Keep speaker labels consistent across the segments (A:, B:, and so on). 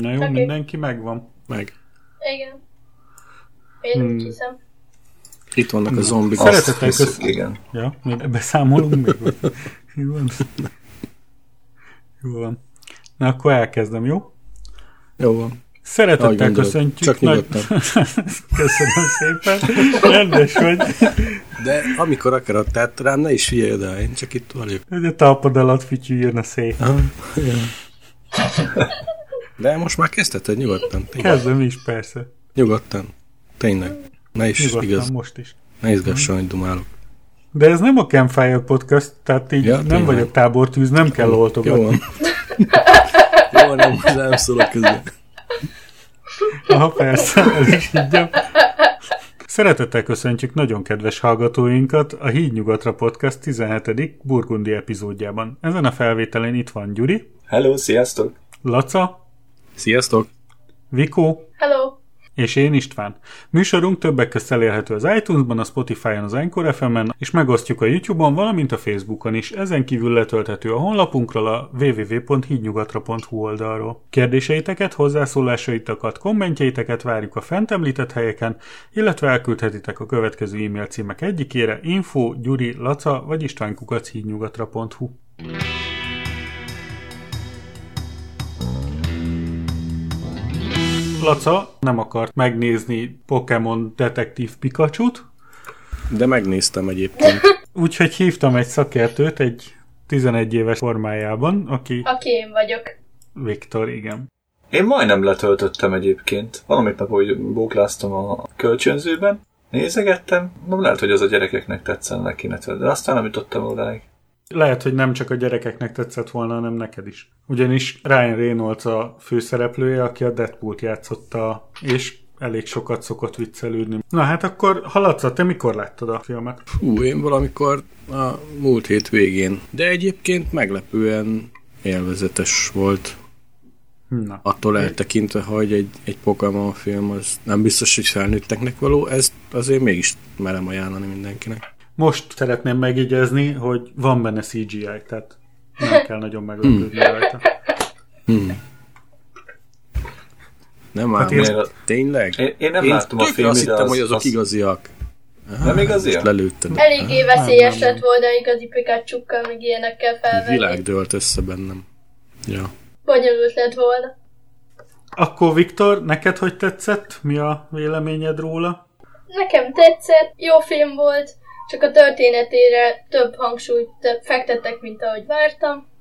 A: Na jó,
B: Oké.
A: mindenki megvan.
C: Meg.
B: Igen. Én
A: Hmm.
B: hiszem.
C: Itt vannak a zombik.
A: Szeretem.
D: Azt
A: Szeretettel
D: hiszük,
A: kösz-
D: igen.
A: Ja, még beszámolunk még? Jó van. Jó van. Na akkor elkezdem, jó?
C: Jó van.
A: Szeretettel
C: gondolod.
A: köszöntjük.
C: Csak nyugodtan.
A: Köszönöm szépen. Rendes vagy.
C: De amikor akarod, tehát rám ne is figyelj oda, én csak itt vagyok.
A: A talpad alatt fütyüljön a szék.
C: Aha, ja. De most már kezdheted nyugodtan. Tényleg.
A: Kezdem is, persze.
C: Nyugodtan. Tényleg. Ne is
A: Nyugodtan,
C: igaz.
A: most is.
C: Ne izgasson, hogy dumálok.
A: De ez nem a Campfire podcast, tehát így
C: Ja,
A: nem
C: tényleg.
A: vagyok tábortűz, nem kell
C: Jó
A: oltogatni.
C: van. Jó, nem, nem szólok közben.
A: Aha, persze, ez is így van. Szeretettel köszöntjük nagyon kedves hallgatóinkat a Híd Nyugatra Podcast 17. Burgundi epizódjában. Ezen a felvételen itt van Gyuri,
D: Hello, sziasztok!
A: Laca,
C: Sziasztok!
A: Vikó
B: Hello!
A: és én István. Műsorunk többek közt elérhető az iTunes-ban, a Spotify-on, az Anchor FM-en, és megosztjuk a YouTube-on, valamint a Facebookon is. Ezen kívül letölthető a honlapunkról a www.hídnyugatra.hu oldalról. Kérdéseiteket, hozzászólásaitokat, kommentjeiteket várjuk a fent említett helyeken, illetve elküldhetitek a következő e-mail címek egyikére info, gyuri, laca vagy istvánkukachídnyugatra.hu. Laca nem akart megnézni Pokémon Detektív Pikachu-t,
C: De megnéztem egyébként.
A: úgyhogy hívtam egy szakértőt egy 11 éves formájában, aki
B: Aki én vagyok.
A: Viktor, igen.
D: Én majdnem letöltöttem egyébként. Valamit nap, hogy bókláztam a kölcsönzőben, nézegettem, nem lehet, hogy az a gyerekeknek tetszene kéne tőle, de aztán nem jutottam odáig.
A: Lehet, hogy nem csak a gyerekeknek tetszett volna, hanem neked is. Ugyanis Ryan Reynolds a főszereplője, aki a Deadpool-t játszotta, és elég sokat szokott viccelődni. Na hát akkor, Haladsz, te mikor láttad a filmet?
C: Hú, én valamikor a múlt hét végén. De egyébként meglepően élvezetes volt.
A: Na.
C: Attól eltekintve, hogy egy, egy Pokémon film az nem biztos, hogy felnőtteknek való, ezt azért mégis merem ajánlani mindenkinek.
A: Most szeretném megjegyezni, hogy van benne CGI, tehát nem kell nagyon meglepődni rajta.
C: Hmm. Nem
A: Hát
C: hát
A: én-
C: én, tényleg?
D: Én, én nem
C: én
D: láttam a filmet,
C: azt hittem,
D: az,
C: hogy azok
D: az,
C: igaziak.
D: Nem igaziak?
C: Most lelőtted.
B: Eléggé veszélyes lett volna igazi Pikachukkal, meg ilyenekkel felvenni.
C: világ dölt össze bennem. Ja.
B: Bonyolult lett volna.
A: Akkor Viktor, neked hogy tetszett? Mi a véleményed róla?
B: Nekem tetszett, jó film volt, csak a történetére több hangsúlyt fektettek, mint ahogy vártam.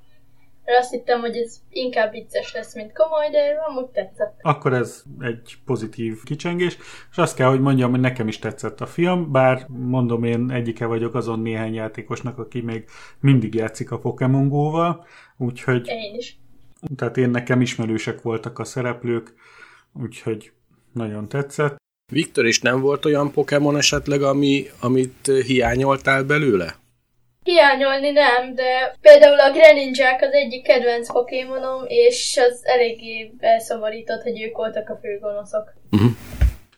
B: Mert azt hittem, hogy ez inkább vicces lesz, mint komoly, de amúgy tetszett.
A: Akkor ez egy pozitív kicsengés, és azt kell, hogy mondjam, hogy nekem is tetszett a film, bár mondom, én egyike vagyok azon néhány játékosnak, aki még mindig játszik a Pokémon Go-val, úgyhogy
B: Én is.
A: tehát én nekem ismerősek voltak a szereplők, úgyhogy nagyon tetszett.
C: Viktor, és nem volt olyan Pokémon esetleg, ami, amit hiányoltál belőle?
B: Hiányolni nem, de például a Greninják az egyik kedvenc Pokémonom, és az eléggé elszomorított, hogy ők voltak a főgonoszok.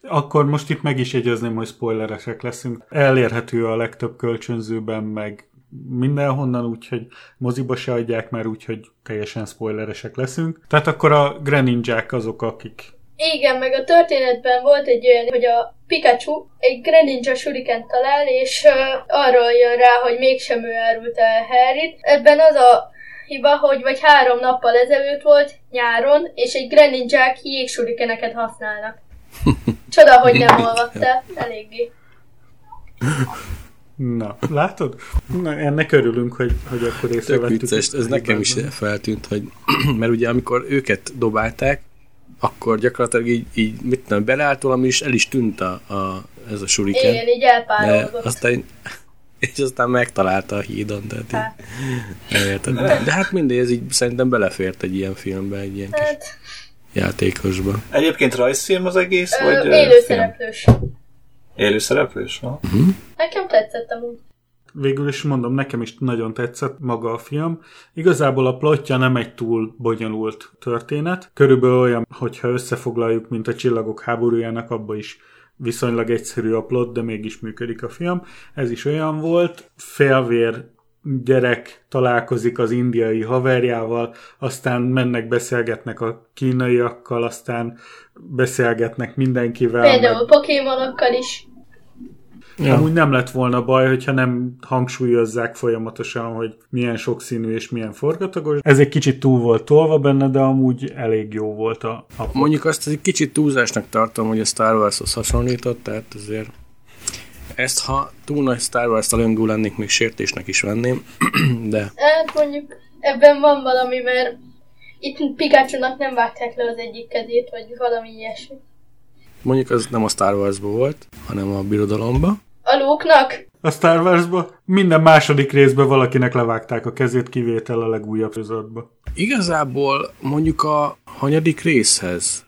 A: Akkor most itt meg is jegyezném, hogy spoileresek leszünk. Elérhető a legtöbb kölcsönzőben, meg mindenhonnan, úgyhogy moziba se adják már, úgyhogy teljesen spoileresek leszünk. Tehát akkor a Greninják azok, akik
B: Igen, meg a történetben volt egy olyan, hogy a Pikachu egy Greninja shuriken talál, és uh, arról jön rá, hogy mégsem ő árult el Harryt. Ebben az a hiba, hogy vagy három nappal ezelőtt volt, nyáron, és egy Greninják jégshurikeneket használnak. Csoda, hogy nem olvadtál. Eléggé.
A: Na, látod? Na, ennek örülünk, hogy, hogy akkor
C: Tök
A: észrevettük.
C: vicces, ez nekem is feltűnt, hogy mert ugye amikor őket dobálták, akkor gyakorlatilag így, így mit tudom, beleállt valami, és el is tűnt a, a, ez a suriken.
B: Igen, így
C: De
B: elpárolgott.
C: aztán, és aztán megtalálta a hídon, tehát
B: Hát.
C: így, érted. De hát mindegy, ez így szerintem belefért egy ilyen filmbe, egy ilyen kis
B: Hát,
C: játékosba.
D: Egyébként rajzfilm az egész,
B: ö,
D: vagy ö,
B: élő
D: film?
B: szereplős.
D: Élő szereplős? Ha?
B: Nekem tetszett amúgy.
A: Végül is mondom, nekem is nagyon tetszett maga a film. Igazából a plotja nem egy túl bonyolult történet. Körülbelül olyan, hogyha összefoglaljuk, mint a Csillagok háborújának, abba is viszonylag egyszerű a plot, de mégis működik a film. Ez is olyan volt. Félvér gyerek találkozik az indiai haverjával, aztán mennek, beszélgetnek a kínaiakkal, aztán beszélgetnek mindenkivel.
B: Például meg... Pokémonokkal is.
A: Ja. Amúgy nem lett volna baj, hogyha nem hangsúlyozzák folyamatosan, hogy milyen sokszínű és milyen forgatagos. Ez egy kicsit túl volt tolva benne, de amúgy elég jó volt a... a
C: Mondjuk azt egy kicsit túlzásnak tartom, hogy a Star Wars-hoz hasonlított, tehát azért ezt, ha túl nagy Star Wars talangú lennék, még sértésnek is venném, de...
B: Hát mondjuk ebben van valami, mert itt pikachu nem vágták le az egyik kezét, vagy valami ilyesmi.
C: Mondjuk az nem a Star wars volt, hanem a birodalomba.
B: A Luke-nak?
A: A Star wars minden második részben valakinek levágták a kezét, kivétel a legújabb sorozatba.
C: Igazából mondjuk a hanyadik részhez,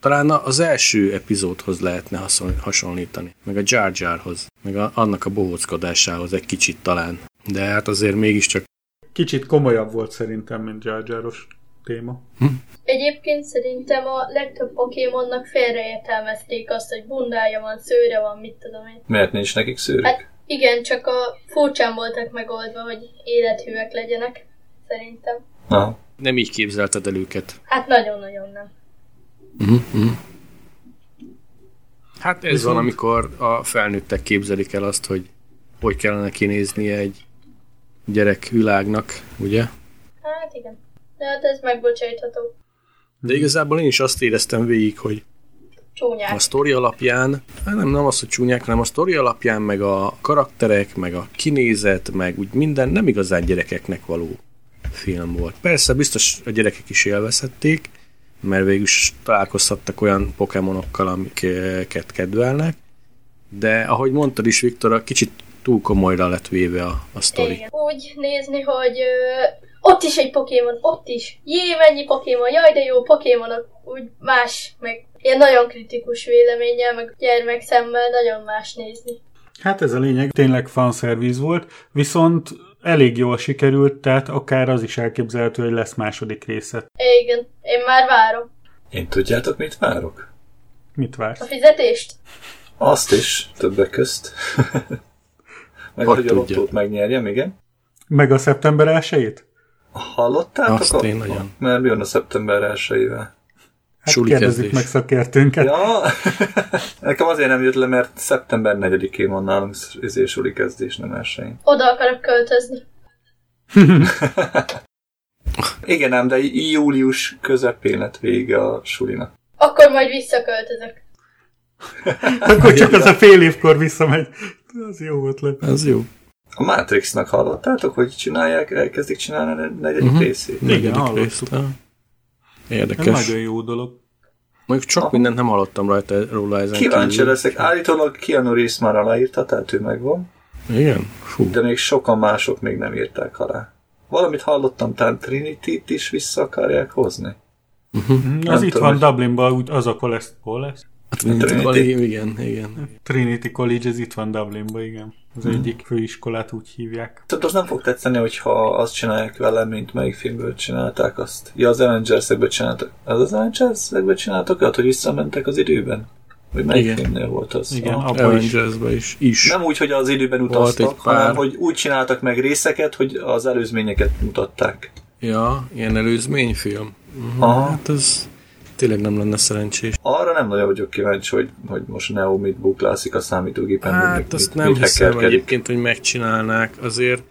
C: talán az első epizódhoz lehetne hasonlítani, meg a Jar Jarhoz, meg a, annak a bohóckodásához egy kicsit talán. De hát azért mégiscsak...
A: Kicsit komolyabb volt szerintem, mint Jar Jaros téma. Hm?
B: Egyébként szerintem a legtöbb Pokémonnak félreértelmezték azt, hogy bundája van, szőre van, mit tudom én.
D: Mert nincs nekik szőrük?
B: Hát igen, csak a furcsán voltak megoldva, hogy élethűek legyenek, szerintem.
C: Aha. Nem így képzelted el őket.
B: Hát nagyon-nagyon nem. Uh-huh.
C: Hát ez Viszont... van, amikor a felnőttek képzelik el azt, hogy hogy kellene kinézni egy gyerek világnak, ugye?
B: Hát igen. De hát ez megbocsájtható.
C: De igazából én is azt éreztem végig, hogy
B: Csúnyák.
C: a sztori alapján, hát nem, nem az, hogy csúnyák, hanem a sztori alapján, meg a karakterek, meg a kinézet, meg úgy minden nem igazán gyerekeknek való film volt. Persze, biztos a gyerekek is élvezhették, mert végül is találkozhattak olyan pokémonokkal, amiket kedvelnek, de ahogy mondtad is, Viktor, kicsit túl komolyra lett véve a, a sztori. Igen.
B: Úgy nézni, hogy ö, ott is egy Pokémon, ott is. Jé, mennyi Pokémon, jaj, de jó Pokémonok, úgy más, meg ilyen nagyon kritikus véleménnyel, meg gyermek szemmel nagyon más nézni.
A: Hát ez a lényeg, tényleg fanszerviz volt, viszont elég jól sikerült, tehát akár az is elképzelhető, hogy lesz második része.
B: Igen, én már várom.
D: Én tudjátok, mit várok?
A: Mit vársz?
B: A fizetést?
D: Azt is, többek közt. Meg hogy, hogy a lottót megnyerjem, igen.
A: Meg a szeptember 1
D: Hallottátok?
C: Azt én nagyon.
D: Mert jön a szeptember 1
A: Hát Suli kérdezzük meg szakértőnket.
D: Ja, nekem azért nem jött le, mert szeptember 4-én van nálunk izé suli kezdés, nem elsőjén.
B: Oda akarok költözni.
D: Igen, ám, de július közepén lett vége a sulinak.
B: Akkor majd visszaköltözök.
A: Akkor csak az a fél évkor visszamegy. Az jó volt le.
C: Az jó.
D: A Matrixnak hallottátok, hogy csinálják, elkezdik csinálni a negyedik uh-huh. részét?
A: Negyedik részét.
C: Érdekes.
A: Ez nagyon jó dolog.
C: Mondjuk csak mindent nem hallottam rajta róla ezen
D: Kíváncsi kívül. leszek. Állítólag Keanu Reeves már aláírta, tehát ő megvan.
C: Igen?
D: Fú. De még sokan mások még nem írták alá. Valamit hallottam, talán Trinity-t is vissza akarják hozni.
A: Uh-huh. Az itt van Dublinban, az a Colest.
C: Trinity, Trinity. College, igen, igen.
A: Trinity College, ez itt van Dublinban, igen. Az hmm. egyik főiskolát úgy hívják.
D: Tehát az nem fog tetszeni, hogyha azt csinálják vele, mint melyik filmből csinálták azt. Ja, az Avengers-ekből csináltak. Az az Avengers-ekből csináltak olyat, hogy visszamentek az időben? Vagy melyik Igen. filmnél volt az?
C: Igen, a avengers is. is.
D: Nem úgy, hogy az időben utaztak, hanem hogy úgy csináltak meg részeket, hogy az előzményeket mutatták.
C: Ja, ilyen előzményfilm. Uh-huh. Aha. Hát ez tényleg nem lenne szerencsés.
D: Arra nem nagyon vagyok kíváncsi, hogy, hogy most Neo mit buklászik a számítógépen.
C: Hát mit, azt mit, nem mit hiszem egyébként, hogy megcsinálnák. Azért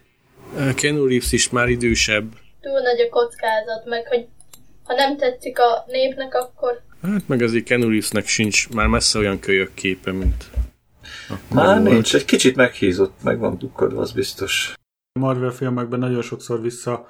C: eh, Keanu Reeves is már idősebb.
B: Túl nagy a kockázat, meg hogy ha nem tetszik a népnek, akkor...
C: Hát meg azért Keanu Reevesnek sincs már messze olyan kölyök képe, mint
D: Már volt. nincs, egy kicsit meghízott, meg van dukkodva, az biztos.
A: A Marvel filmekben nagyon sokszor vissza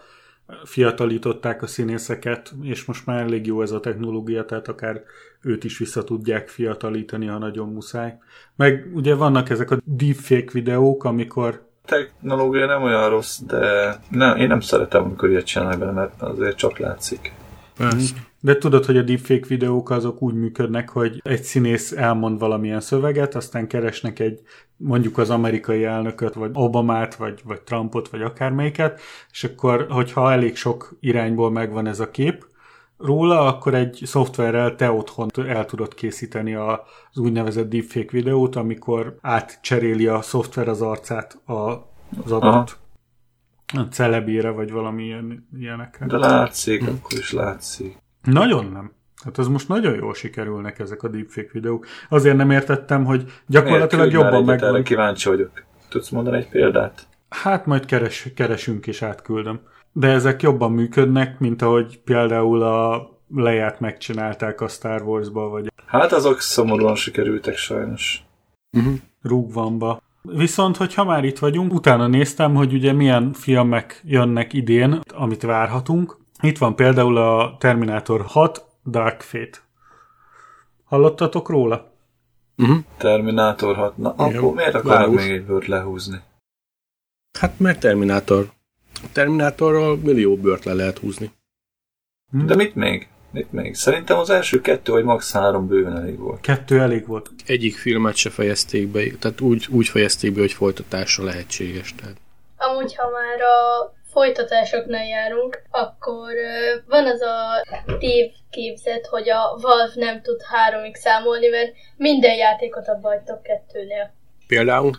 A: fiatalították a színészeket, és most már elég jó ez a technológia, tehát akár őt is vissza tudják fiatalítani, ha nagyon muszáj. Meg ugye vannak ezek a deepfake videók, amikor
D: technológia nem olyan rossz, de nem, én nem szeretem, amikor ilyet csinálnak bele, mert azért csak látszik.
A: Persze. De tudod, hogy a deepfake videók azok úgy működnek, hogy egy színész elmond valamilyen szöveget, aztán keresnek egy mondjuk az amerikai elnököt, vagy Obamát, vagy, vagy Trumpot, vagy akármelyiket, és akkor, hogyha elég sok irányból megvan ez a kép róla, akkor egy szoftverrel te otthon el tudod készíteni az úgynevezett deepfake videót, amikor átcseréli a szoftver az arcát az adott Aha celebére, vagy valami ilyen, ilyenekre.
D: De látszik, akkor is látszik.
A: Nagyon nem. Hát az most nagyon jól sikerülnek ezek a deepfake videók. Azért nem értettem, hogy gyakorlatilag
D: Miért?
A: Jobban
D: egyet, Erre
A: meg...
D: kíváncsi vagyok. Tudsz mondani egy példát?
A: Hát majd keres, keresünk és átküldöm. De ezek jobban működnek, mint ahogy például a leját megcsinálták a Star Wars-ba, vagy
D: Hát azok szomorúan sikerültek sajnos.
A: rúgvamba. Viszont, hogyha már itt vagyunk, utána néztem, hogy ugye milyen filmek jönnek idén, amit várhatunk. Itt van például a Terminator 6 Dark Fate. Hallottatok róla?
C: Uh-huh.
D: Terminátor 6. Na,
C: Igen.
D: akkor miért
C: Város.
D: még egy bőrt lehúzni?
C: Hát mert Terminátor. A Terminátorral millió bört le lehet húzni.
D: De mit még? Mit még? Szerintem az első kettő vagy max. három bőven elég volt.
A: Kettő elég volt.
C: Egyik filmet se fejezték be, tehát úgy, úgy fejezték be, hogy folytatása lehetséges. Tehát.
B: Amúgy, ha már a folytatásoknál járunk, akkor van az a tévképzet, hogy a Valve nem tud háromig számolni, mert minden játékot abba hagytok kettőnél.
C: Például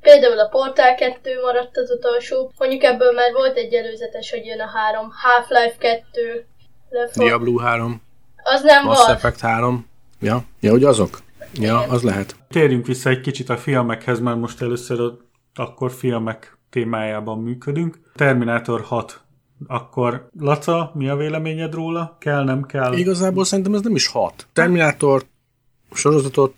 B: Például a Portal 2 maradt az utolsó, mondjuk ebből már volt egy előzetes, hogy jön a három, Half-Life 2, Left 4
C: Diablo 3,
B: az nem
C: Mass
B: Valve.
C: Effect 3. Ja, ja, hogy azok? Ja, az lehet.
A: Térjünk vissza egy kicsit a filmekhez, mert most először a, akkor filmek témájában működünk. Terminátor 6. Akkor Laca, mi a véleményed róla? Kell, nem kell?
C: Igazából szerintem ez nem is hat. Terminátor sorozatot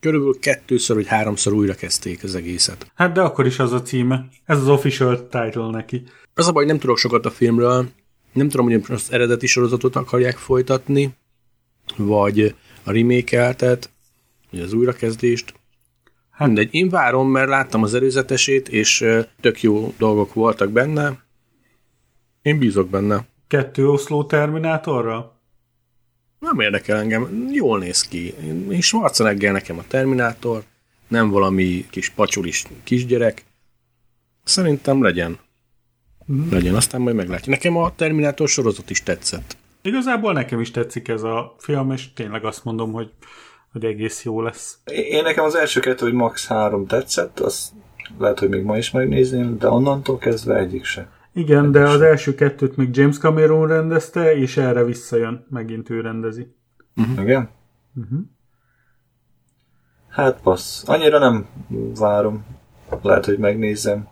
C: körülbelül kettőször vagy háromszor újra kezdték az egészet.
A: Hát de akkor is az a címe. Ez az official title neki.
C: Az a baj, nem tudok sokat a filmről, nem tudom, hogy az eredeti sorozatot akarják folytatni, vagy a remake-eltet, vagy az újrakezdést. Hát mindegy, én várom, mert láttam az előzetesét, és tök jó dolgok voltak benne. Én bízok benne.
A: Kettő oszló Terminátorra?
C: Nem érdekel engem, jól néz ki. Én Schwarzenegger nekem a Terminátor, nem valami kis pacsulis kisgyerek. Szerintem legyen. Legyen, aztán majd meglátjuk. Nekem a Terminátor sorozat is tetszett.
A: Igazából nekem is tetszik ez a film, és tényleg azt mondom, hogy, hogy egész jó lesz.
D: Én nekem az első kettő, hogy max. három tetszett, az lehet, hogy még ma is megnézném, de onnantól kezdve egyik se.
A: Igen, de az első kettőt még James Cameron rendezte, és erre visszajön. Megint ő rendezi.
D: Igen?
A: Uh-huh.
D: Hát passz. Annyira nem várom. Lehet, hogy megnézem.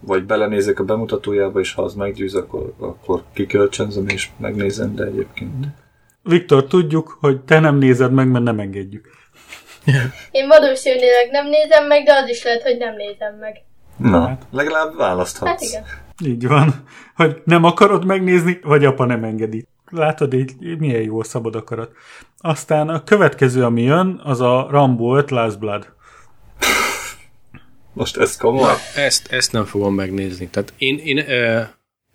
D: Vagy belenézek a bemutatójába, és ha az meggyőz, akkor, akkor kikölcsönzöm és megnézem, de egyébként.
A: Viktor, tudjuk, hogy te nem nézed meg, mert nem engedjük.
B: Én valószínűleg nem nézem meg, de az is lehet, hogy nem nézem meg.
D: Na, legalább választhatsz.
B: Hát igen.
A: Így van. Hogy nem akarod megnézni, vagy apa nem engedi. Látod, így milyen jó a szabad akarat. Aztán a következő, ami jön, az a Rambo 5 Last Blood.
D: Most ez komoly?
C: Ezt, ezt nem fogom megnézni. Tehát én, én ö,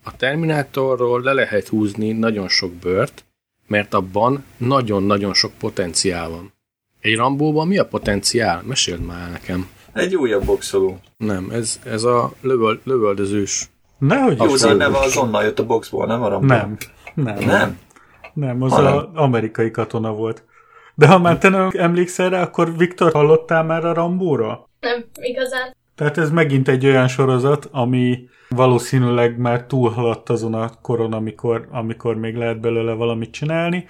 C: a Terminátorról le lehet húzni nagyon sok bört, mert abban nagyon-nagyon sok potenciál van. Egy Rambóban mi a potenciál? Meséld már nekem.
D: Egy újabb boxoló.
C: Nem, ez, ez a lövöl, lövöldözős.
A: Nehogy
D: Jó, de a
A: Abszolút.
D: neve azonnal jött a boxból, nem a Rambo?
A: Nem. Nem.
D: Nem?
A: Nem, az az amerikai katona volt. De ha már te nem emlékszel rá, akkor Viktor, hallottál már a Rambóra?
B: Nem igazán.
A: Tehát ez megint egy olyan sorozat, ami valószínűleg már túlhaladt azon a koron, amikor, amikor még lehet belőle valamit csinálni.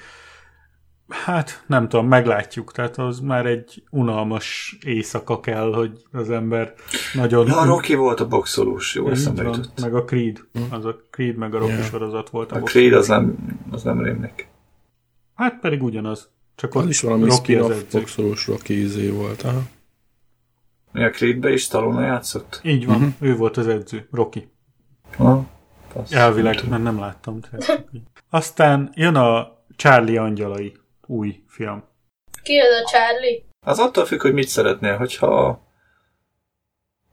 A: Hát nem tudom, meglátjuk. Tehát az már egy unalmas éjszaka kell, hogy az ember nagyon...
D: Ja, a Rocky volt a boxolós, jó eszembe jutott.
A: meg a Creed. Az a Creed meg a Rocky
C: Ja.
A: sorozat volt.
D: A
A: box.
D: Creed az nem, az nem rémlik.
A: Hát pedig ugyanaz. Csak
C: Az is valami
A: Rocky az
C: spin-off boxolós Rocky izé volt. Aha.
D: Mi a Creedbe is Stallone játszott?
A: Így van, uh-huh. ő volt az edző, Rocky.
D: Ha? Passz.
A: Elvileg, mert nem láttam. tehát így. Aztán jön a Charlie Angyalai új film.
B: Ki az a Charlie?
D: Az attól függ, hogy mit szeretnél. Hogyha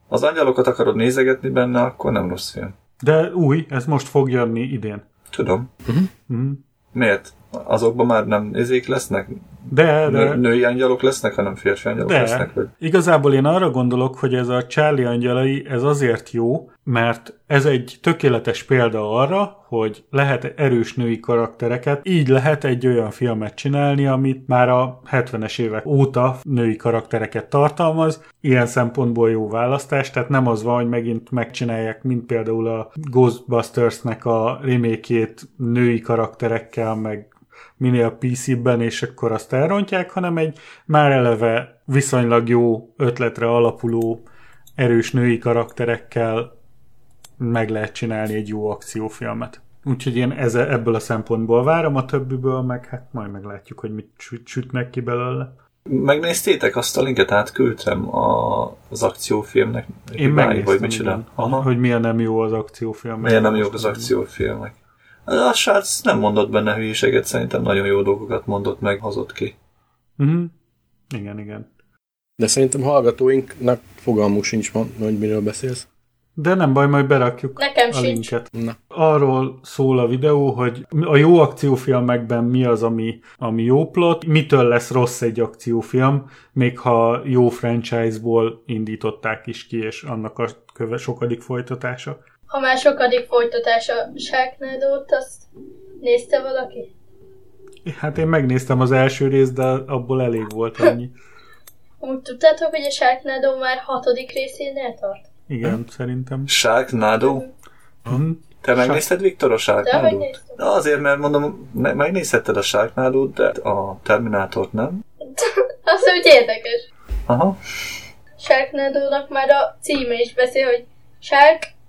D: az angyalokat akarod nézegetni benne, akkor nem rossz film.
A: De új, ez most fog jönni idén.
D: Tudom.
A: Mm.
D: Miért? Azokban már nem nézik lesznek
A: De, de...
D: Nő, női angyalok lesznek, hanem férfi angyalok
A: De
D: lesznek? Vagy?
A: igazából én arra gondolok, hogy ez a Charlie angyalai, ez azért jó, mert ez egy tökéletes példa arra, hogy lehet erős női karaktereket, így lehet egy olyan filmet csinálni, amit már a 70-es évek óta női karaktereket tartalmaz, ilyen szempontból jó választás, tehát nem az van, hogy megint megcsinálják, mint például a Ghostbusters-nek a remékét női karakterekkel, meg minél PC-ben, és akkor azt elrontják, hanem egy már eleve viszonylag jó ötletre alapuló erős női karakterekkel meg lehet csinálni egy jó akciófilmet. Úgyhogy én ez, ebből a szempontból várom, a többiből meg hát majd meglátjuk, hogy mit süt, sütnek ki belőle.
D: Megnéztétek azt a linket, átküldtem a, az akciófilmnek?
A: Én
D: Hibái,
A: megnéztem,
D: vagy micsoda?
A: igen,
D: Aha.
A: hogy milyen nem jó az akciófilm.
D: Miért nem jók az akciófilmek? A srác nem mondott benne hülyeséget, szerintem nagyon jó dolgokat mondott meg, hozott ki.
A: Uh-huh. Igen, igen.
C: De szerintem hallgatóinknak fogalmuk sincs, hogy miről beszélsz.
A: De nem baj, majd berakjuk
B: Nekem
A: a
B: sincs.
A: linket.
C: Na.
A: Arról szól a videó, hogy a jó akciófilmekben mi az, ami, ami jó plot, mitől lesz rossz egy akciófilm, még ha jó franchise-ból indították is ki, és annak a köve sokadik folytatása.
B: Ha már sokadik folytatása Sharknado-t, azt nézte valaki?
A: Hát én megnéztem az első részt, de abból elég volt ennyi.
B: Úgy tudtátok, hogy a Sharknado már hatodik részénél tart?
A: Igen, szerintem.
D: Sharknado?
A: Hm?
D: Te megnézted, Viktor, a Sharknado-t?
B: néztem?
D: Na azért, mert mondom, me- megnézhetted a Sharknado-t, de a Terminátort nem.
B: Az úgy érdekes.
D: Aha.
B: Sharknado-nak már a címe is beszél, hogy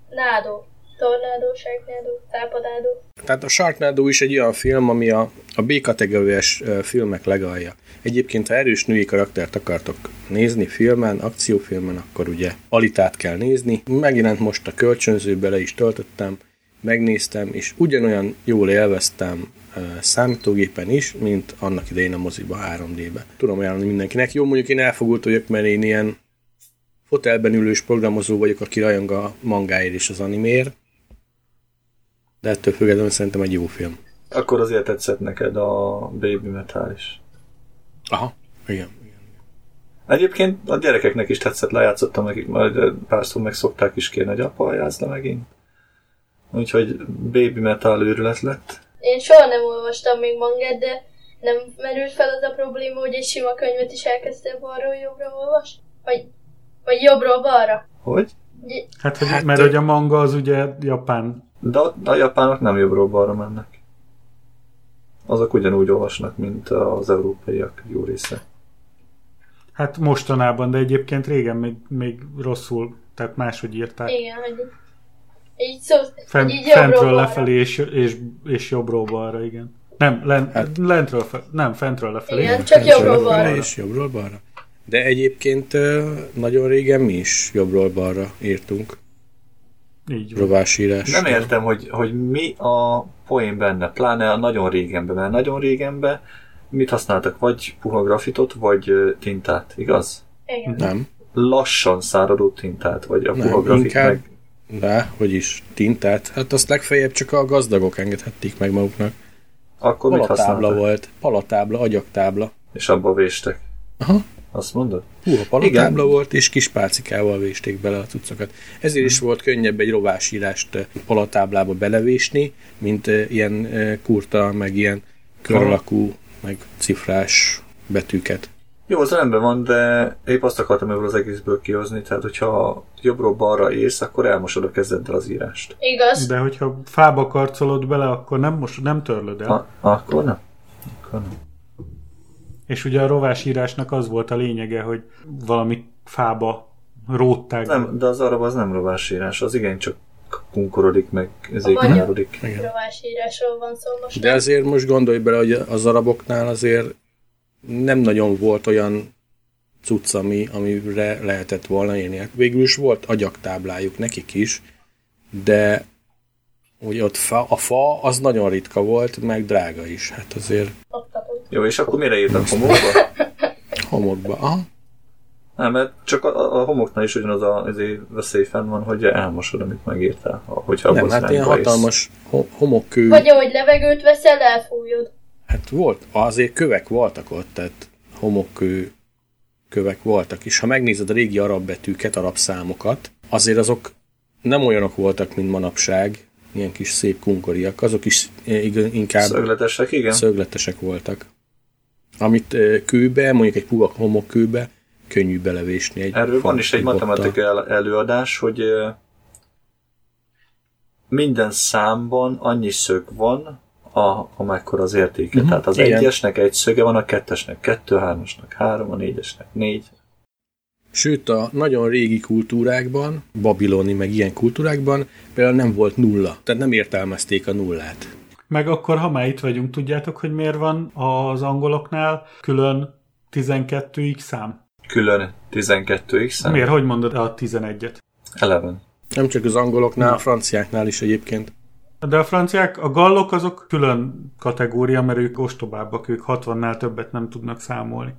B: Sharknado. Tornádó, Sharknado, tápadádó.
C: Tehát a Sharknado is egy olyan film, ami a, a B-kategóriás filmek legalja. Egyébként, ha erős női karaktert akartok nézni filmen, akciófilmen, akkor ugye Alitát kell nézni. Megjelent most a kölcsönzőbe, le is töltöttem, megnéztem, és ugyanolyan jól élveztem számítógépen is, mint annak idején a moziba 3D-be. Tudom ajánlani mindenkinek. Jó, mondjuk én elfogult vagyok, mert én ilyen fotelben ülős programozó vagyok, aki rajong a mangáért és az animér, de ettől függetlenül szerintem egy jó film.
D: Akkor azért tetszett neked a Baby Metal is.
C: Aha. Igen.
D: Egyébként a gyerekeknek is tetszett, lejátszottam nekik, majd párszor meg szokták is kérni, hogy apa, játsz le megint. Úgyhogy Baby Metal őrület lett.
B: Én soha nem olvastam még mangát, de nem merült fel az a probléma, hogy egy sima könyvet is elkezdtem balról jobbra olvasni? Vagy, vagy jobbról balra?
D: Hogy?
A: Hát, hogy,
C: Hát,
A: mert
C: ö-
A: hogy a manga az ugye japán.
D: De a, a japánok nem jobbról balra mennek. Azok ugyanúgy olvasnak, mint az európaiak jó része.
A: Hát mostanában, de egyébként régen még, még rosszul, tehát máshogy írták.
B: Igen, hogy így szó,
A: Fen,
B: hogy így
A: fentről
B: balra.
A: lefelé és, és, és jobbról balra, igen. Nem, len,
C: Hát-
A: lentről fe, nem, fentről lefelé.
B: Igen, csak jobbról balra.
C: És jobbról balra. De egyébként nagyon régen mi is jobbról balra írtunk.
A: Így van.
C: Rovásírás.
D: Nem értem, hogy, hogy mi a poén benne, pláne a nagyon régenben, mert nagyon régenben mit használtak? Vagy puha grafitot, vagy tintát, igaz?
B: Igen.
C: Nem.
D: Lassan száradó tintát, vagy a
C: Nem,
D: puha grafit
C: inkább-
D: meg...
C: De, hogy is, tintát. Hát azt legfeljebb csak a gazdagok engedhették meg maguknak.
D: Akkor mit
C: Palatábla
D: használtak?
C: volt. Palatábla, agyaktábla.
D: És abba véstek.
C: Aha.
D: Azt mondod?
C: Hú, a palatábla
D: Igen.
C: volt, és kis pálcikával vésték bele a cuccokat. Ezért is volt könnyebb egy rovásírást eh, palatáblába belevésni, mint eh, ilyen eh, kurta, meg ilyen köralakú, meg cifrás betűket.
D: Jó, az rendben van, de épp azt akartam ebből az egészből kihozni, tehát hogyha jobbról balra írsz, akkor elmosod a kezeddel az írást.
B: Igaz.
A: De hogyha fába karcolod bele, akkor nem, most nem törlöd el.
D: Ha, akkor nem. Akkor nem.
A: És ugye a rovásírásnak az volt a lényege, hogy valami fába rótták.
D: Nem, de az arab az nem rovásírás, az igencsak kunkorodik, meg
B: A
D: ezért
B: magyar.
D: kanyarodik.
B: Rovásírásról van szó most.
C: De azért most gondolj bele, hogy az araboknál azért nem nagyon volt olyan cucc, ami, amire lehetett volna. Hát Végül is volt agyaktáblájuk nekik is, de hogy ott fa, a fa az nagyon ritka volt, meg drága is. Hát azért
B: Oktatók.
D: Jó, és akkor mire írtak homokba?
C: homokba. Aha.
D: Nem, mert csak a, a homoknál is ugyanaz a azért veszély fenn van, hogy elmosod, amit megírtál, hogyha
C: Nem, hát ilyen hatalmas ho- homokkő.
B: Vagy ahogy levegőt veszel, elfújod.
C: Hát volt, azért kövek voltak ott, tehát homokkő kövek voltak, és ha megnézed a régi arab betűket, arab számokat, azért azok nem olyanok voltak, mint manapság, ilyen kis szép kunkoriak, azok is eh, inkább
D: Szögletesek, igen.
C: szögletesek voltak. Amit kőbe, mondjuk egy puha homokkőbe, könnyű belevésni egy
D: Erről van is egy
C: bottal.
D: matematika el- előadás, hogy minden számban annyi szög van, a, amekkora az értéke. Uh-huh, Tehát az
C: igen.
D: egyesnek egy szöge van, a kettesnek kettő, a hármasnak három, a négyesnek négy.
C: Sőt, a nagyon régi kultúrákban, babiloni meg ilyen kultúrákban például nem volt nulla, tehát nem értelmezték a nullát.
A: Meg akkor, ha már itt vagyunk, tudjátok, hogy miért van az angoloknál külön 12x szám?
D: Külön 12x szám.
A: Miért? Hogy mondod a 11-et?
D: Eleven.
C: Nem csak az angoloknál, a franciáknál is egyébként.
A: De a franciák, a gallok azok külön kategória, mert ők ostobábbak, ők 60-nál többet nem tudnak számolni.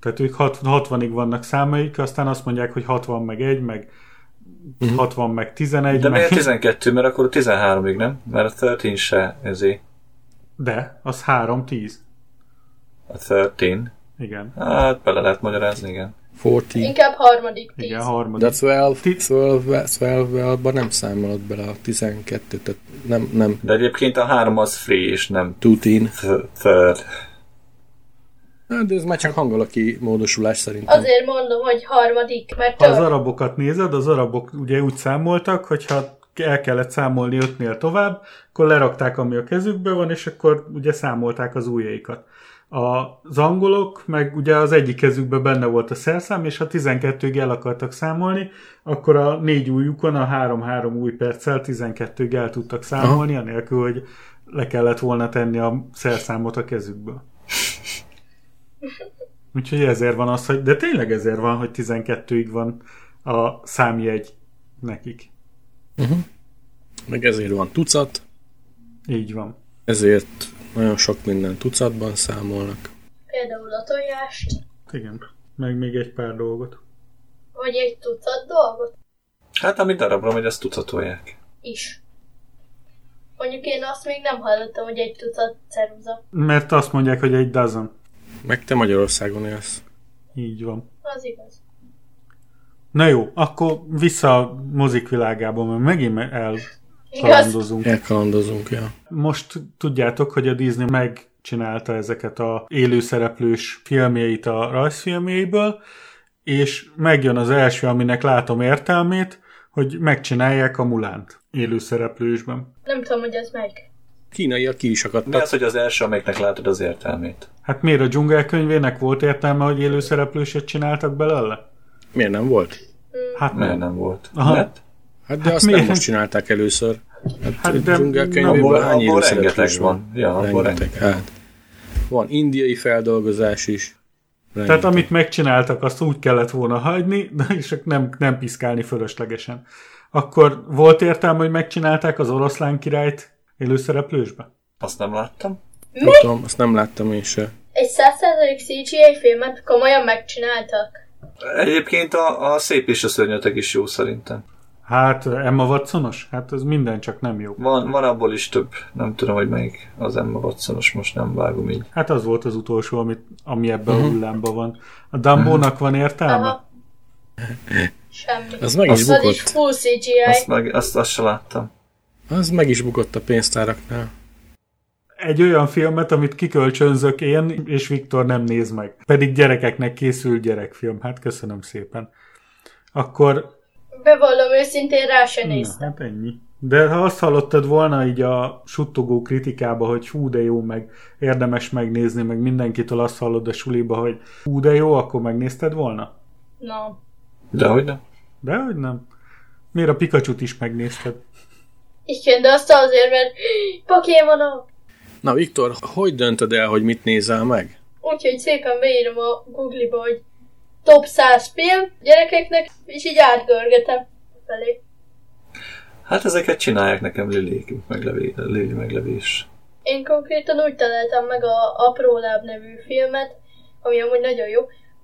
A: Tehát ők hat- 60-ig vannak számaik, aztán azt mondják, hogy 60 meg 1, meg 60 meg 11,
D: De
A: meg...
D: miért 12? Mert akkor 13-ig, nem? Mert a 13 se ezé.
A: De, az 3, 10.
D: A 13.
A: Igen.
D: Hát bele lehet magyarázni, igen.
C: 40.
B: Inkább harmadik tíz.
A: Igen,
C: De
A: harmadik.
C: 12,
A: Ti-
C: 12, 12 nem számolod bele a 12, tehát nem, nem
D: De egyébként a 3 az free, és nem
C: tutin.
D: th- third.
C: Hát, de ez már csak hangolaki módosulás szerintem.
B: Azért mondom, hogy harmadik, mert
A: Ha az arabokat nézed, az arabok ugye úgy számoltak, hogyha el kellett számolni ötnél tovább, akkor lerakták, ami a kezükben van, és akkor ugye számolták az ujjaikat. Az angolok, meg ugye az egyik kezükben benne volt a szerszám, és ha 12-ig el akartak számolni, akkor a négy ujjukon a 3-3 új perccel 12-ig el tudtak számolni, anélkül, hogy le kellett volna tenni a szerszámot a kezükből. Úgyhogy ezért van az, hogy, de tényleg ezért van, hogy 12-ig van a számjegy nekik.
C: Meg ezért van tucat,
A: Így van.
C: ezért nagyon sok minden tucatban számolnak.
B: Például a tojást,
A: Igen. Meg még egy pár dolgot.
B: vagy egy tucat dolgot
D: Hát amit darabra megy, azt tucatolják.
B: is. Mondjuk én azt még nem hallottam, hogy egy tucat ceruza.
A: Mert azt mondják, hogy egy dozen.
C: Meg te Magyarországon élsz.
A: Így van.
B: Az igaz.
A: Na jó, akkor vissza a mozik világába, mert megint
B: Igaz?
A: elkalandozunk.
C: Elkalandozunk, ja.
A: Most tudjátok, hogy a Disney megcsinálta ezeket a élőszereplős filmjeit a rajzfilmjeiből, és megjön az első, aminek látom értelmét, hogy megcsinálják a Mulánt élőszereplősben.
B: Nem tudom, hogy ez meg.
C: Kínaiak ki is
D: Mi
C: akadtak.
D: az, hogy az első, amelyiknek látod az értelmét?
A: Hát miért a dzsungelkönyvének volt értelme, hogy élőszereplőset csináltak belőle?
C: Miért nem volt?
A: Hát
D: Miért
A: nem.
D: nem volt?
A: Aha.
D: Mert
C: Hát de
A: Hát
C: azt
A: miért?
C: nem most csinálták először. Hát,
A: Hát de-
C: dzsungelkönyvében
D: abból-
C: hány
D: abból
C: élőszereplős
D: rengeteg van. Ja, abból
C: rengeteg. Hát. Van indiai feldolgozás is.
A: Tehát
C: Rengeteg.
A: amit megcsináltak, azt úgy kellett volna hagyni, de és csak nem, nem piszkálni fölöslegesen. Akkor volt értelme, hogy megcsinálták az oroszlán királyt élőszereplősbe?
D: azt nem láttam.
C: Nem tudom, azt nem láttam én se.
B: Egy 100% CGI filmet komolyan megcsináltak.
D: Egyébként a, a szép és a szörnyetek is jó szerintem.
A: Hát Emma Watsonos? Hát ez minden csak nem jó.
D: Van, van abból is több. Nem tudom, hogy melyik az Emma Watsonos, most nem vágom így.
A: Hát az volt az utolsó, amit, ami ebben uh-huh. a hullámban van. A Dumbónak van értelme?
B: Aha. Semmi.
C: Az meg is
B: Az is
C: bukott.
B: full CGI.
D: Azt, meg, azt, azt se láttam.
C: Az meg is bukott a pénztáraknál.
A: Egy olyan filmet, amit kikölcsönzök én, és Viktor nem néz meg. Pedig gyerekeknek készül gyerekfilm. Hát köszönöm szépen. Akkor
B: Bevallom őszintén, rá se
A: Na,
B: néztem.
A: hát ennyi. De ha azt hallottad volna így a suttogó kritikába, hogy hú de jó, meg érdemes megnézni, meg mindenkitől azt hallod a suliba, hogy hú de jó, akkor megnézted volna?
B: No.
D: De hogy nem?
A: De hogy nem. Miért a pikachu is megnézted?
B: Igen, de azt azért, mert Pokémonok.
C: Na Viktor, hogy döntöd el, hogy mit nézel meg?
B: Úgyhogy szépen beírom a Google-ba, hogy top 100 film gyerekeknek, és így átgörgetem felé.
D: Hát ezeket csinálják nekem Lili meglevé, Lili meglevés.
B: Én konkrétan úgy találtam meg a Apró Láb nevű filmet, ami amúgy nagyon jó,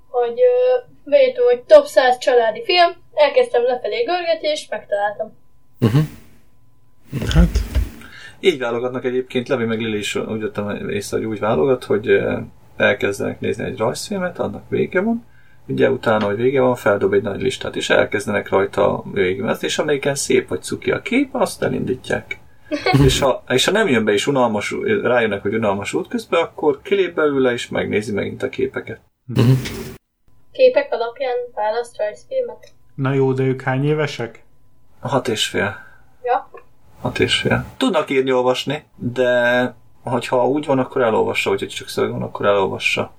B: hogy ö, beírtam, hogy top 100 családi film, elkezdtem lefelé görgetni, és megtaláltam.
C: Hát,
D: Így válogatnak egyébként, Levi meg Lili is úgy jöttem észre, hogy úgy válogat, hogy eh, elkezdenek nézni egy rajzfilmet, annak vége van, ugye utána, hogy vége van, feldob egy nagy listát, és elkezdenek rajta végigmezni, és amelyiken szép vagy cuki a kép, azt elindítják. és, ha, és ha nem jön be és unalmas, rájönnek, hogy unalmas út közben, akkor kilép belőle, és megnézi megint a képeket.
B: Képek alapján választ rajzfilmet?
A: Na jó, de ők hány évesek?
D: Hat és fél.
B: Ja.
D: Hat és fél. Tudnak írni, olvasni, de hogyha úgy van, akkor elolvassa, hogyha csak szöveg van, akkor elolvassa.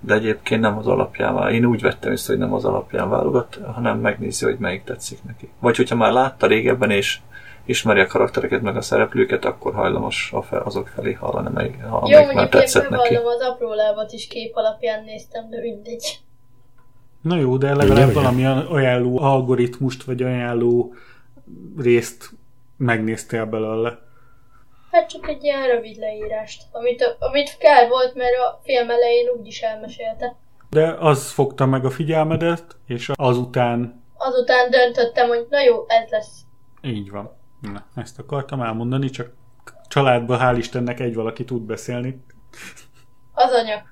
D: De egyébként nem az alapján válogat. Én úgy vettem észre, hogy nem az alapján válogat, hanem megnézi, hogy melyik tetszik neki. Vagy hogyha már látta régebben, és ismeri a karaktereket, meg a szereplőket, akkor hajlamos a fel, azok felé hallani, melyik, ha
B: Jó,
D: amelyik már
B: mondjuk én
D: tetszett neki.
B: bevallom, az apró lábat is kép alapján néztem, de mindegy.
A: Na jó, de legalább
C: Ugye,
A: ajánló algoritmust, vagy ajánló részt megnéztél belőle.
B: Hát csak egy ilyen rövid leírást, amit, amit kell volt, mert a film elején úgyis elmesélte.
A: De az fogta meg a figyelmedet, és azután
B: Azután döntöttem, hogy na jó, ez lesz.
A: így van. Na, ezt akartam elmondani, csak családban hál' Istennek egy valaki tud beszélni.
B: Az anya.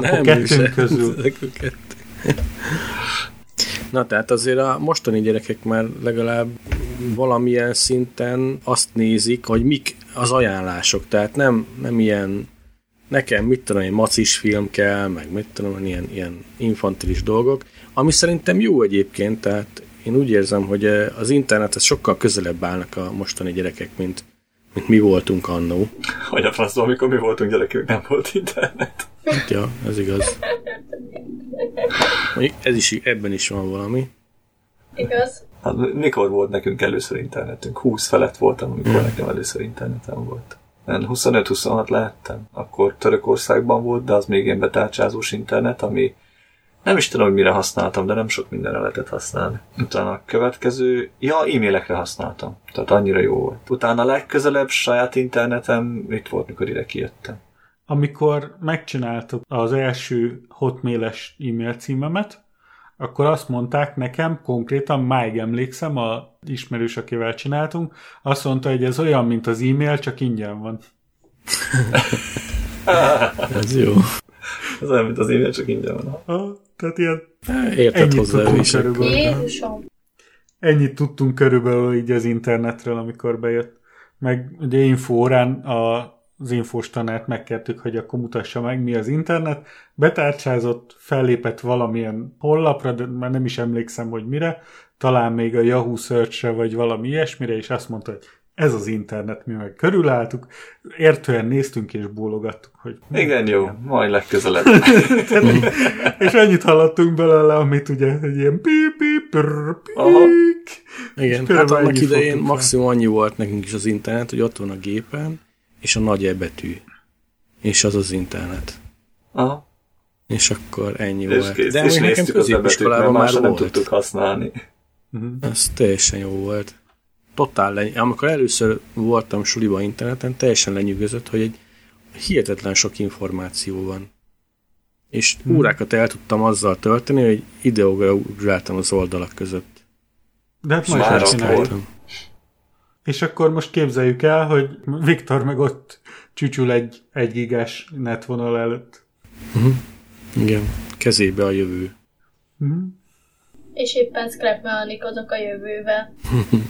C: Nem,
A: kettőnk közül.
C: Na tehát azért a mostani gyerekek már legalább valamilyen szinten azt nézik, hogy mik az ajánlások. Tehát nem, nem ilyen nekem mit tudom, egy macis film kell, meg mit tudom, ilyen, ilyen infantilis dolgok, ami szerintem jó egyébként, tehát én úgy érzem, hogy eh, az internethez sokkal közelebb állnak a mostani gyerekek, mint, mint mi voltunk annó.
D: Hogy a francban, amikor mi voltunk gyerekek, nem volt internet.
C: Hát ja, ez igaz. Ez is, ebben is van valami.
B: Igaz?
D: Hát, mikor volt nekünk először internetünk? 20 felett voltam, amikor nekem először internetem volt. Nem, 25-26 lehettem. Akkor Törökországban volt, de az még ilyen betárcsázós internet, ami nem is tudom, hogy mire használtam, de nem sok mindenre lehetett használni. Utána a következő, ja, e-mailekre használtam. Tehát annyira jó volt. Utána a legközelebb saját internetem itt volt, mikor ide kijöttem.
A: Amikor megcsináltuk az első hotmailes e-mail címemet, akkor azt mondták nekem, konkrétan máig emlékszem, a ismerős, akivel csináltunk, azt mondta, hogy ez olyan, mint az e-mail, csak ingyen van.
C: Ez jó.
D: Ez olyan, mint az e-mail, csak ingyen van.
A: Ah, tehát ilyen
C: Érted
A: ennyit
C: hozzá is.
B: Jézusom.
A: Ennyit tudtunk körülbelül így az internetről, amikor bejött. Meg ugye infórán a, az infós tanárt megkértük, hogy akkor mutassa meg, mi az internet. Betárcsázott, fellépett valamilyen honlapra, de már nem is emlékszem, hogy mire. Talán még a Yahoo search vagy valami ilyesmire, és azt mondta, hogy ez az internet, mi meg körülálltuk, értően néztünk és bólogattuk, hogy
D: Igen, jó, majd legközelebb.
A: és annyit hallottunk belőle, amit ugye egy ilyen pip, pip, prr, pik.
C: Igen, hát annak idején maximum annyi volt nekünk is az internet, hogy ott van a gépen, és a nagy E betű. És az az internet.
D: Aha.
C: És akkor ennyi
D: És
C: volt.
D: kész.
C: De
D: és
C: nekem középiskolában már
D: nem
C: volt.
D: tudtuk használni.
C: Ez teljesen jó volt. Totál leny- Amikor először voltam suliba interneten, teljesen lenyűgözött, hogy egy hihetetlen sok információ van. És
A: Hmm.
C: órákat el tudtam azzal tölteni, hogy ide-oda ugráltam az oldalak között.
A: De hát ma is
D: Már
A: ezt
D: ott
A: csináljuk.
D: volt.
A: És akkor most képzeljük el, hogy Viktor meg ott csücsül egy, egy gigás netvonal előtt.
C: Igen, kezébe a jövő.
B: És éppen scrapmechanikozok a jövővel.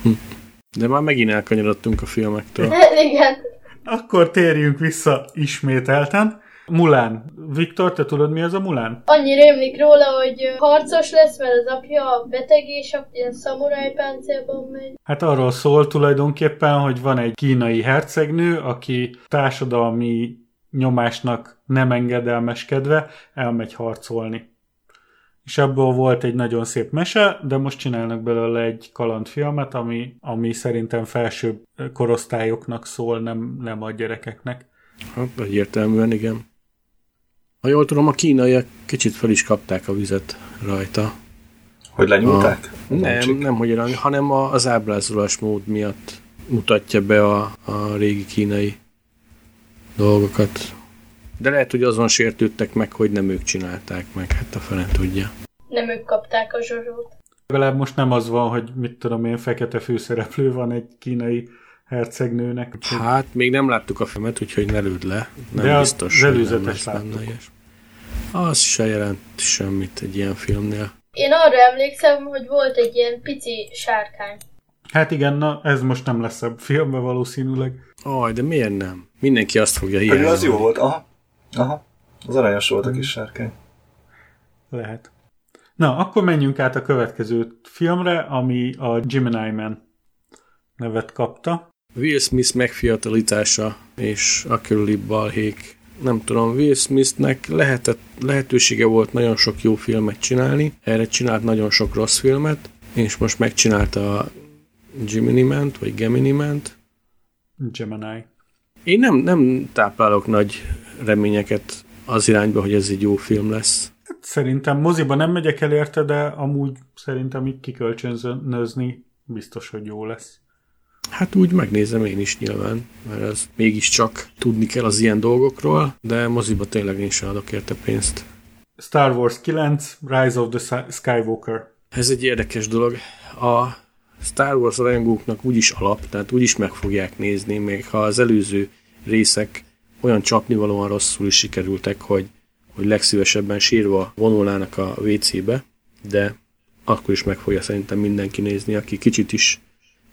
C: De már megint elkanyarodtunk a filmektől.
B: Igen.
A: Akkor térjünk vissza ismételten. Mulán. Viktor, te tudod mi az a Mulán?
B: Annyi rémlik róla, hogy harcos lesz, mert az apja beteg, és a ilyen szamuráj páncélban megy.
A: Hát arról szól tulajdonképpen, hogy van egy kínai hercegnő, aki társadalmi nyomásnak nem engedelmeskedve elmegy harcolni. És ebből volt egy nagyon szép mese, de most csinálnak belőle egy kalandfilmet, ami, ami szerintem felsőbb korosztályoknak szól, nem, nem a gyerekeknek.
C: Hát egyértelműen igen. Ha jól tudom, a kínaiak kicsit fel is kapták a vizet rajta.
D: Hogy lenyúlták?
C: Nem, nem, hogy olyan, hanem a- az ábrázolás mód miatt mutatja be a, a régi kínai dolgokat. De lehet, hogy azon sértődtek meg, hogy nem ők csinálták meg, hát a fene tudja.
B: Nem ők kapták a zsozsót.
A: Legalább most nem az van, hogy mit tudom én, fekete főszereplő van egy kínai hercegnőnek. úgyhogy-
C: Hát, még nem láttuk a filmet, úgyhogy ne lőd le. Nem
A: De az
C: biztos, nem
A: előzetes láttuk.
C: ilyes. Az se jelent semmit egy ilyen filmnél.
B: Én arra emlékszem, hogy volt egy ilyen pici sárkány.
A: Hát igen, na ez most nem lesz a filmben valószínűleg.
C: Aj, de miért nem? Mindenki azt fogja
D: Pedig
C: hiányozni.
D: az jó volt, aha. Aha. Az aranyos volt a kis sárkány.
A: Lehet. Na, akkor menjünk át a következő filmre, ami a Gemini Man nevet kapta.
C: Will Smith megfiatalítása és a körüli balhék. Nem tudom, Will Smithnek lehetett, lehetősége volt nagyon sok jó filmet csinálni, erre csinált nagyon sok rossz filmet, és most megcsinálta a Gemini Man-t, vagy Gemini Man-t.
A: Gemini.
C: Én nem, nem táplálok nagy reményeket az irányba, hogy ez egy jó film lesz.
A: Szerintem moziba nem megyek el érte, de amúgy szerintem így kikölcsönzőzni biztos, hogy jó lesz.
C: Hát úgy megnézem én is nyilván, mert ez mégiscsak tudni kell az ilyen dolgokról, de moziba tényleg én sem adok érte pénzt.
A: Star Wars 9, Rise of the Sky- Skywalker.
C: Ez egy érdekes dolog. A Star Wars rajongóknak úgyis alap, tehát úgyis meg fogják nézni, még ha az előző részek olyan csapnivalóan rosszul is sikerültek, hogy, hogy legszívesebben sírva vonulnának a WC-be, de akkor is meg fogja szerintem mindenki nézni, aki kicsit is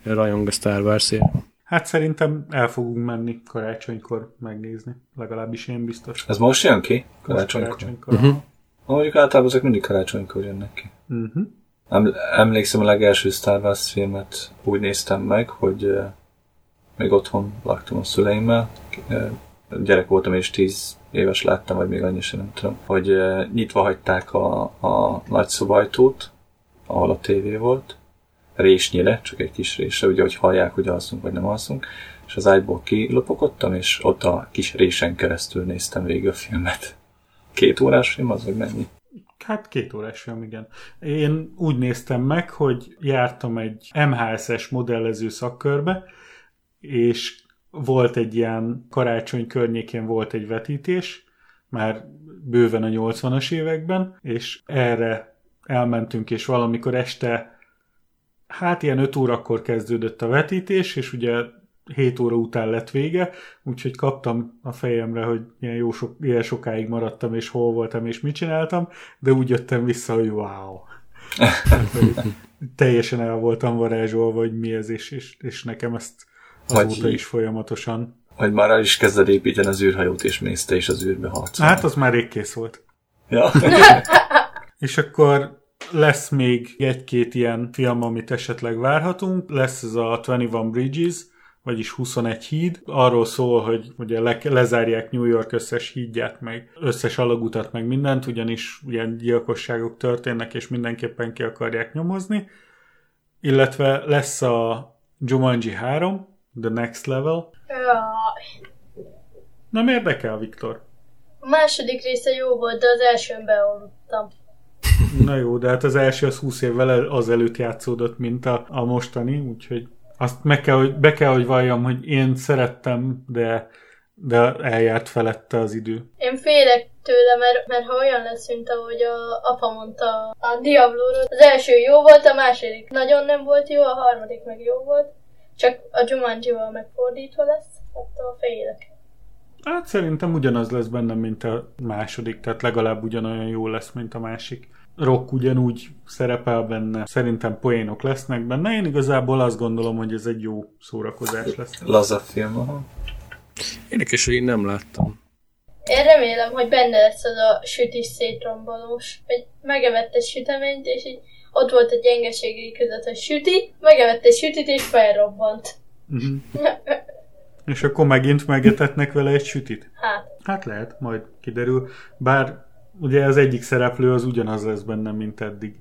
C: rajong a Star Wars-ért.
A: Hát szerintem el fogunk menni karácsonykor megnézni. Legalábbis én biztos.
D: Ez most jön ki? Karácsonykor.
A: karácsonykor.
C: Uh-huh.
D: Mondjuk általában ezek mindig karácsonykor jönnek ki.
A: Uh-huh.
D: Em- emlékszem a legelső Star Wars filmet úgy néztem meg, hogy uh, még otthon laktam a szüleimmel. Uh, gyerek voltam és 10 éves láttam, vagy még annyi sem nem tudom, hogy uh, nyitva hagyták a, a nagy szobajtót, ahol a tévé volt, résnyire, csak egy kis résre, ugye, hogy hallják, hogy alszunk, vagy nem alszunk, és az ágyból kilopogottam, és ott a kis résen keresztül néztem végig a filmet. Két órás film az, vagy mennyi?
A: Hát két órás film, igen. Én úgy néztem meg, hogy jártam egy MHS-es modellező szakkörbe, és volt egy ilyen karácsony környékén volt egy vetítés, már bőven a 80-as években, és erre elmentünk, és valamikor este, hát ilyen 5 órakor kezdődött a vetítés, és ugye 7 óra után lett vége, úgyhogy kaptam a fejemre, hogy ilyen, jó sok, ilyen sokáig maradtam, és hol voltam, és mit csináltam, de úgy jöttem vissza, hogy wow. Teljesen el voltam varázsolva, hogy mi ez, és, és, és nekem ezt azóta
D: Vagy-
A: is folyamatosan.
D: Hogy már el is kezded építeni az űrhajót, és mész te is az űrbe harcolni.
A: Hát az már rég kész volt.
D: Ja.
A: És akkor lesz még egy-két ilyen film, amit esetleg várhatunk. Lesz ez a 21 Bridges, vagyis 21 híd. Arról szól, hogy ugye le, lezárják New York összes hídját, meg összes alagutat, meg mindent, ugyanis ilyen gyilkosságok történnek, és mindenképpen ki akarják nyomozni. Illetve lesz a Jumanji 3, The Next Level. Nem érdekel, Viktor?
B: A második része jó volt, de az elsőn beolvadtam.
A: Na jó, de hát az első az 20 évvel el- azelőtt játszódott, mint a, a mostani, úgyhogy azt meg kell, hogy, be kell, hogy valljam, hogy én szerettem, de, de eljárt felette az idő.
B: Én félek tőle, mert, mert ha olyan lesz, mint ahogy a apa mondta a Diablo-ról, az első jó volt, a második nagyon nem volt jó, a harmadik meg jó volt, csak a Jumanji-val megfordítva lesz, attól félek.
A: Hát szerintem ugyanaz lesz bennem, mint a második, tehát legalább ugyanolyan jó lesz, mint a másik. Rock ugyanúgy szerepel benne, szerintem poénok lesznek benne. Én igazából azt gondolom, hogy ez egy jó szórakozás lesz.
D: Laza film, aha.
C: Érdekes, hogy én nem láttam.
B: Én remélem, hogy benne lesz az a sütis szétrombolós, hogy megevett egy süteményt, és így ott volt a gyengeségei között, hogy süti, megevett egy sütit, és felrobbant.
A: Uh-huh. És akkor megint megetetnek vele egy sütit?
B: Hát,
A: Hát lehet, majd kiderül. Bár ugye az egyik szereplő az ugyanaz lesz benne, mint eddig.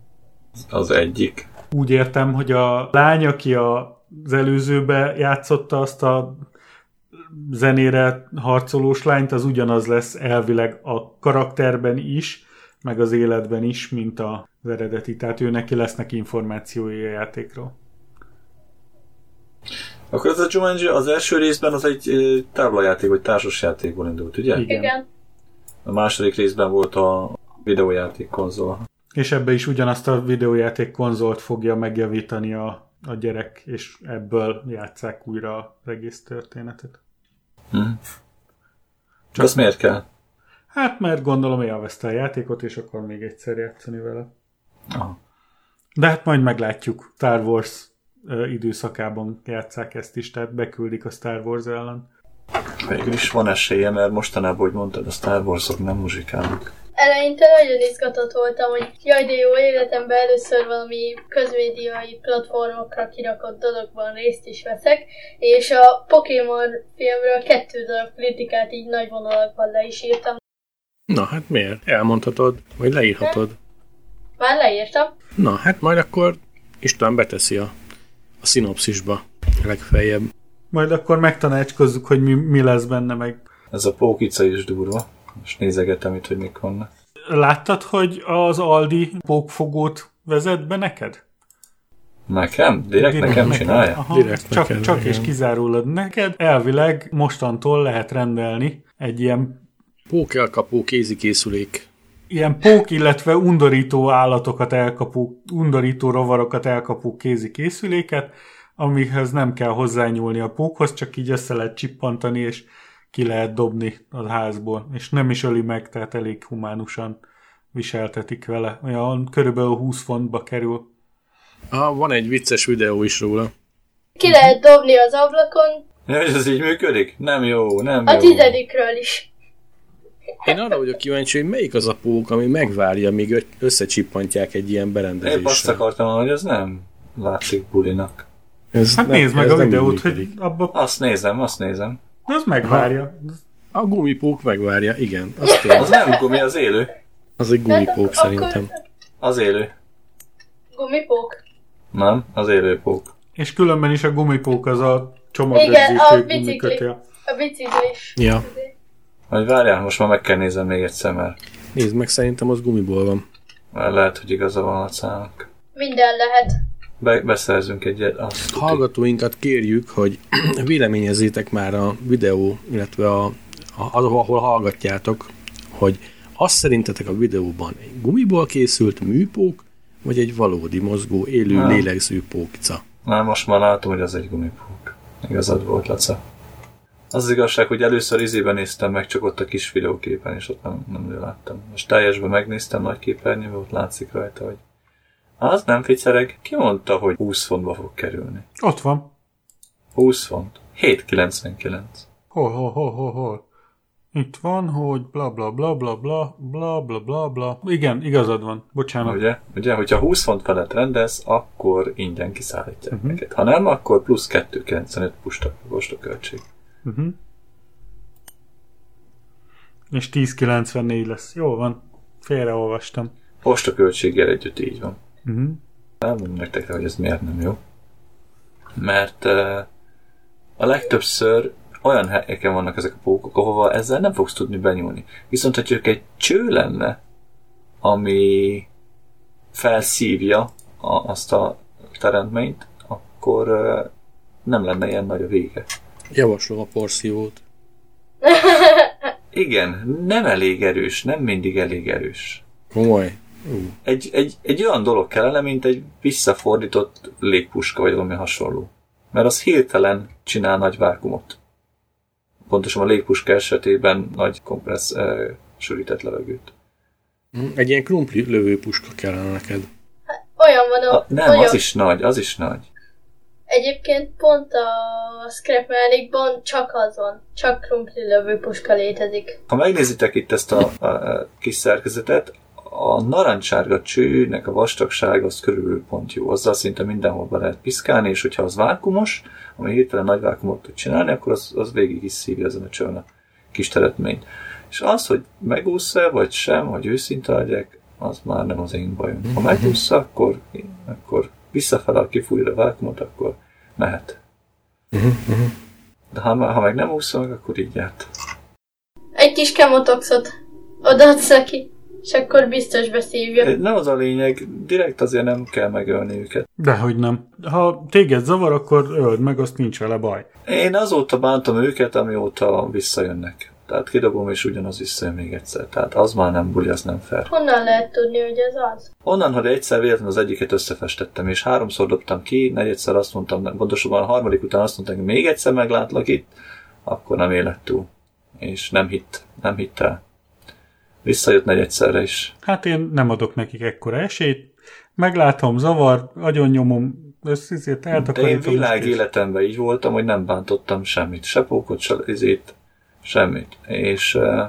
D: Az egyik.
A: Úgy értem, hogy a lány, aki a, az előzőbe játszotta azt a zenére harcolós lányt, az ugyanaz lesz elvileg a karakterben is, meg az életben is, mint az eredeti. Tehát ő neki lesznek információi a játékról.
D: Akkor az a Jumanji az első részben az egy táblajáték, vagy társasjátékból indult, ugye?
A: Igen.
B: igen.
D: A második részben volt a videójáték konzol.
A: És ebbe is ugyanazt a videójáték konzolt fogja megjavítani a, a gyerek, és ebből játszák újra az egész történetet.
D: Hm. Csak azt miért kell?
A: Hát, mert gondolom élvezte a játékot, és akkor még egyszer játszani vele.
D: Aha.
A: De hát majd meglátjuk. Star Wars ö, időszakában játszák ezt is, tehát beküldik a Star Wars ellen.
D: Végül is van esélye, mert mostanában, hogy mondtad, a Star Wars-ok nem muzsikálnak.
B: Eleinte nagyon izgatott voltam, hogy jaj, de jó életemben először valami közmédiai platformokra kirakott dologban részt is veszek, és a Pokémon filmről kettő darab kritikát így nagy vonalakban le is írtam.
C: Na, hát miért? Elmondhatod, vagy leírhatod.
B: Már leírtam.
C: Na, hát majd akkor István beteszi a, a szinopszisba legfeljebb.
A: Majd akkor megtanácskozzuk, hogy mi, mi lesz benne meg.
D: Ez a pókica is durva. Most nézegetem itt, hogy mik vannak.
A: Láttad, hogy az Aldi pókfogót vezet be neked?
D: Nekem? Direkt, nekem csinálja?
A: Aha,
C: Direkt
A: csak,
C: neked,
A: csak és
C: igen.
A: kizárólag neked. Elvileg mostantól lehet rendelni egy ilyen
C: Pókelkapó kézikészülék.
A: ilyen pók, illetve undorító állatokat elkapó, undorító rovarokat elkapó kézi amihez nem kell hozzányúlni a pókhoz, csak így össze lehet csippantani, és ki lehet dobni a házból, és nem is öli meg, tehát elég humánusan viseltetik vele. Olyan körülbelül 20 fontba kerül.
C: Ah, van egy vicces videó is róla.
B: Ki lehet dobni az ablakon,
D: Ja, hogy ez így működik? Nem jó, nem
B: a
D: jó.
B: tizedikről is.
C: Én arra vagyok kíváncsi, hogy melyik az a pók, ami megvárja, míg összecsippantják egy ilyen
D: Épp azt
C: berendezéssel.
D: akartam hogy ez nem látszik bulinak.
C: Ez
A: Hát
C: nem-
A: nézd meg
C: ez
A: a videót, hogy abba,
D: Azt nézem, azt nézem.
A: az megvárja.
C: A gumipók megvárja, igen. Az.
D: Az nem gumi, az élő.
C: az egy gumipók
B: Hát,
C: szerintem.
B: Akkor
D: Az élő.
B: gumipók.
D: Nem, az élő pók.
A: És különben is a gumipók az a
B: Igen, a
A: csomagrögzítő
B: bicikli.
A: gumikötél.
B: A biciklis.
C: Ja.
D: Vagy várjál, most már meg kell nézem még egyszer, mert
C: Nézd meg, szerintem az gumiból van.
D: mert lehet, hogy igaza van a szának.
B: Minden lehet.
D: Be- beszerzünk egyet, azt.
C: Hallgatóinkat kérjük, hogy véleményezzétek már a videó, illetve a, a, ahol, hallgatjátok, hogy azt szerintetek a videóban egy gumiból készült műpók, vagy egy valódi mozgó, élő,
D: Nem.
C: lélegző pókica.
D: Már most már látom, hogy az egy gumipók. Igazad volt, Laca. Az, az igazság, hogy először izében néztem meg, csak ott a kis videóképen, és ott nem, nem láttam. Most teljesben megnéztem nagy képernyőben, ott látszik rajta, hogy az nem ficereg. Ki mondta, hogy 20 fontba fog kerülni?
A: Ott van.
D: 20 font. 7,99.
A: Hol, hol, hol, hol, hol? Itt van, hogy bla bla bla bla bla bla bla bla bla. Igen, igazad van. Bocsánat.
D: Ugye? Ugye, hogyha 20 font felett rendelsz, akkor ingyen kiszállítják uh-huh. neked. Ha nem, akkor plusz 2,95 pusta, posta költség.
A: Uh-huh. És 10.94 lesz. Jó van. Félreolvastam.
D: Posta költséggel együtt így van.
A: Uh-huh.
D: Elmondom nektek, hogy ez miért nem jó. Mert uh, a legtöbbször olyan helyeken vannak ezek a pókok, ahova ezzel nem fogsz tudni benyúlni. Viszont, ha csak egy cső lenne, ami felszívja a, azt a teremtményt, akkor uh, nem lenne ilyen nagy a vége.
C: Javaslom a porszívót.
D: Igen, nem elég erős, nem mindig elég erős.
C: Komoly.
D: Egy, egy, egy olyan dolog kellene, mint egy visszafordított légpuska, vagy valami hasonló. Mert az hirtelen csinál nagy vákumot. Pontosan a légpuska esetében nagy kompressz eh, sűrített levegőt.
C: Hm, Egy ilyen krumpli lövőpuska kellene neked.
B: Olyan van a...
D: A, nem,
B: olyan.
D: az is nagy, az is nagy.
B: Egyébként pont a Scrap Mechanicban csak az van. Csak krumpli lövőpuska létezik.
D: Ha megnézitek itt ezt a, a, a kis szerkezetet, a narancsárga csőnek a vastagság az körülbelül pont jó. Azzal szinte mindenhol be lehet piszkálni, és hogyha az vákumos, ami hirtelen nagy vákumot tud csinálni, akkor az, az végig is szívja ezen a csőn a kis teretményt. És az, hogy megúszsz-e, vagy sem, hogy őszinte legyek, az már nem az én bajom. Ha megúszsz, akkor, akkor visszafele kifújja a vákumot, akkor mehet. De ha, ha meg nem úszol, akkor így járt.
B: Egy kis kemotoxot odaadsz neki, és akkor biztos beszívja.
D: Nem az a lényeg, direkt azért nem kell megölni őket.
A: Dehogy nem. Ha téged zavar, akkor öld meg, azt nincs vele baj.
D: Én azóta bántam őket, amióta visszajönnek. Tehát kidobom és ugyanaz visszajön még egyszer. Tehát az már nem buli, az nem fair.
B: Honnan lehet tudni, hogy ez az?
D: Onnan, hogy egyszer véletlenül az egyiket összefestettem, és háromszor dobtam ki, negyedszer azt mondtam, pontosabban a harmadik után azt mondtam, hogy még egyszer meglátlak itt, akkor nem élet túl. És nem hitt, nem hitt el. Visszajött negyedszerre is.
A: Hát én nem adok nekik ekkora esélyt. Meglátom, zavar, agyon nyomom, összizét
D: De én
A: eltakarítom.
D: világ életemben így voltam, hogy nem bántottam semmit. Se pókot, se izét, semmit. És eh,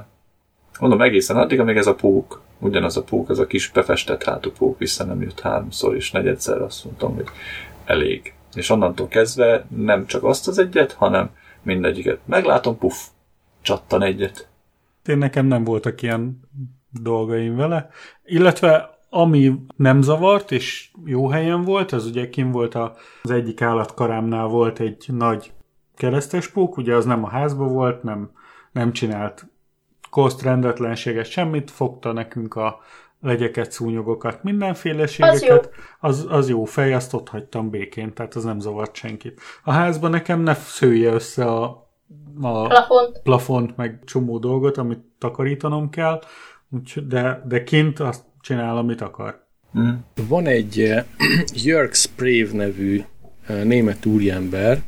D: mondom egészen addig, amíg ez a pók, ugyanaz a pók, az a kis befestett hátú pók vissza nem jött háromszor, és negyedszer azt mondtam, hogy elég. És onnantól kezdve nem csak azt az egyet, hanem mindegyiket. Meglátom, puff, csattan egyet.
A: Én nekem nem voltak ilyen dolgaim vele. Illetve ami nem zavart, és jó helyen volt, az ugye kim volt a, az egyik állatkarámnál volt egy nagy keresztes pók, ugye az nem a házban volt, nem, nem csinált koszt, rendetlenséget, semmit, fogta nekünk a legyeket, szúnyogokat, mindenféleségeket, az, az jó fej, azt ott hagytam békén, tehát az nem zavart senkit. A házban nekem ne szője össze a, a
B: Plafont.
A: plafont, meg csomó dolgot, amit takarítanom kell, úgyhogy, de, de kint azt csinál, amit akar.
D: Mm.
C: Van egy eh, Jörg Sprave nevű eh, német úriember,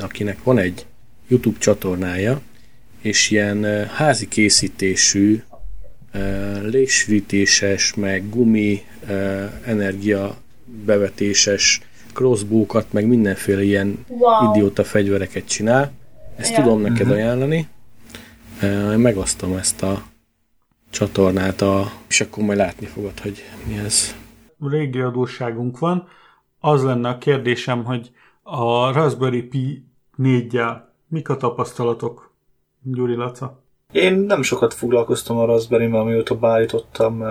C: akinek van egy YouTube csatornája, és ilyen eh, házi készítésű, eh, légsűrítéses, meg gumi eh, energia bevetéses crossbow-kat, meg mindenféle ilyen
B: Wow.
C: idióta fegyvereket csinál. Ezt
B: Ja.
C: tudom neked ajánlani. Eh, Én megosztom ezt a csatornát, a, és akkor majd látni fogod, hogy mi ez.
A: Régi adósságunk van. Az lenne a kérdésem, hogy a Raspberry Pi 4-jel mik a tapasztalatok, Gyuri Laca?
D: Én nem sokat foglalkoztam a Raspberry-mel, amióta beállítottam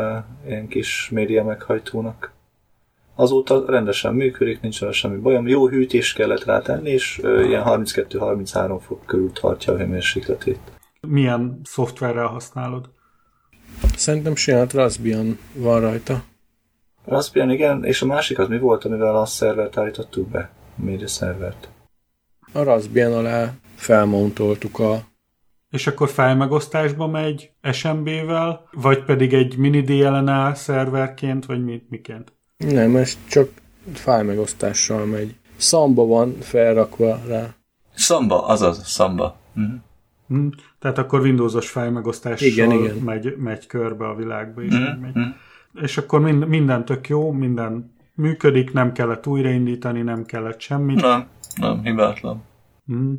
D: ilyen kis média meghajtónak. Azóta rendesen működik, nincs vele semmi bajom. Jó hűtés kellett rá tenni, és ilyen 32-33 fok körül tartja a hőmérsékletét.
A: Milyen szoftverrel használod?
C: Szerintem saját Raspbian van rajta.
D: Raspbian igen, és a másik az mi volt, amivel a szervert állítottuk be? A média szervert.
C: A Raspbian alá felmountoltuk a...
A: És akkor fájlmegosztásba megy SMB-vel, vagy pedig egy mini DLNA szerverként, vagy mi, miként?
C: Nem, ez csak fájlmegosztással megy. Szamba van felrakva rá.
D: Szamba, azaz, szamba. Mhm.
A: Hm? Tehát akkor Windowsos fájlmegosztással
C: Igen, igen.
A: Megy, megy körbe a világba is.
D: Mhm,
A: megy.
D: mhm.
A: És akkor mind, minden tök jó, minden működik, nem kellett újraindítani, nem kellett semmit.
D: Nem, nem, hibátlan.
A: Mm.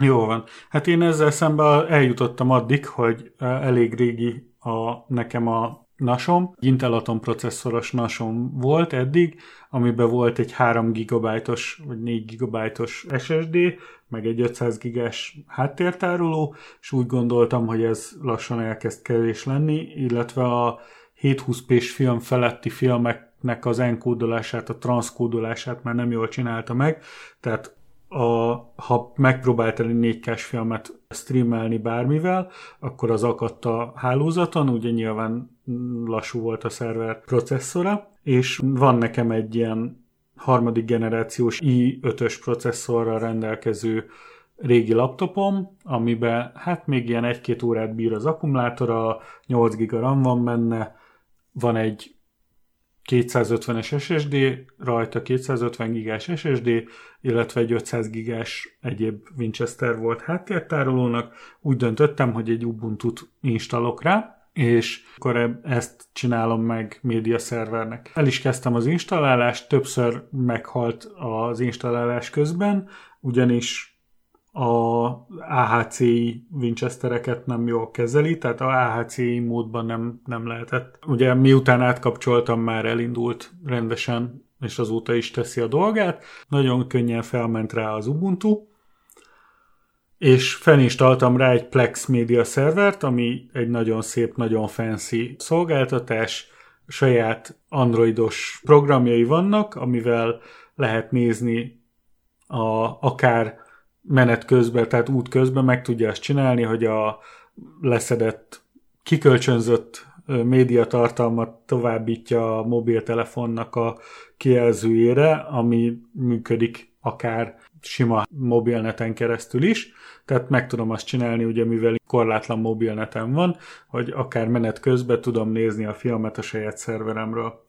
A: Jó van. Hát én ezzel szemben eljutottam addig, hogy eh, elég régi a, nekem a nasom, Intel Atom processzoros nasom volt eddig, amiben volt egy 3 GB-os vagy 4 GB-os SSD, meg egy 500 gigás háttértároló, és úgy gondoltam, hogy ez lassan elkezd kevés lenni, illetve a 720p-s film feletti filmeknek az enkódolását, a transzkódolását már nem jól csinálta meg, tehát a, ha megpróbált egy 4 k filmet streamelni bármivel, akkor az akadt a hálózaton, ugye nyilván lassú volt a szerver processzora, és van nekem egy ilyen harmadik generációs i5-ös processzorral rendelkező régi laptopom, amiben hát még ilyen egy-két órát bír az akkumulátora, 8 giga RAM van benne, van egy 250-es SSD, rajta 250 gigás SSD, illetve egy 500 gigás egyéb Winchester volt háttértárolónak. Úgy döntöttem, hogy egy Ubuntu-t installok rá, és akkor e- ezt csinálom meg média szervernek. El is kezdtem az installálást, többször meghalt az installálás közben, ugyanis a AHCI Winchestereket nem jól kezeli, tehát a AHCI módban nem, nem lehetett. Ugye miután átkapcsoltam, már elindult rendesen, és azóta is teszi a dolgát. Nagyon könnyen felment rá az Ubuntu, és felinstaltam rá egy Plex Media szervert, ami egy nagyon szép, nagyon fancy szolgáltatás, saját androidos programjai vannak, amivel lehet nézni a, akár menet közben, tehát út közben meg tudja azt csinálni, hogy a leszedett, kikölcsönzött médiatartalmat továbbítja a mobiltelefonnak a kijelzőjére, ami működik akár sima mobilneten keresztül is, tehát meg tudom azt csinálni, ugye mivel korlátlan mobilnetem van, hogy akár menet közben tudom nézni a filmet a saját szerveremről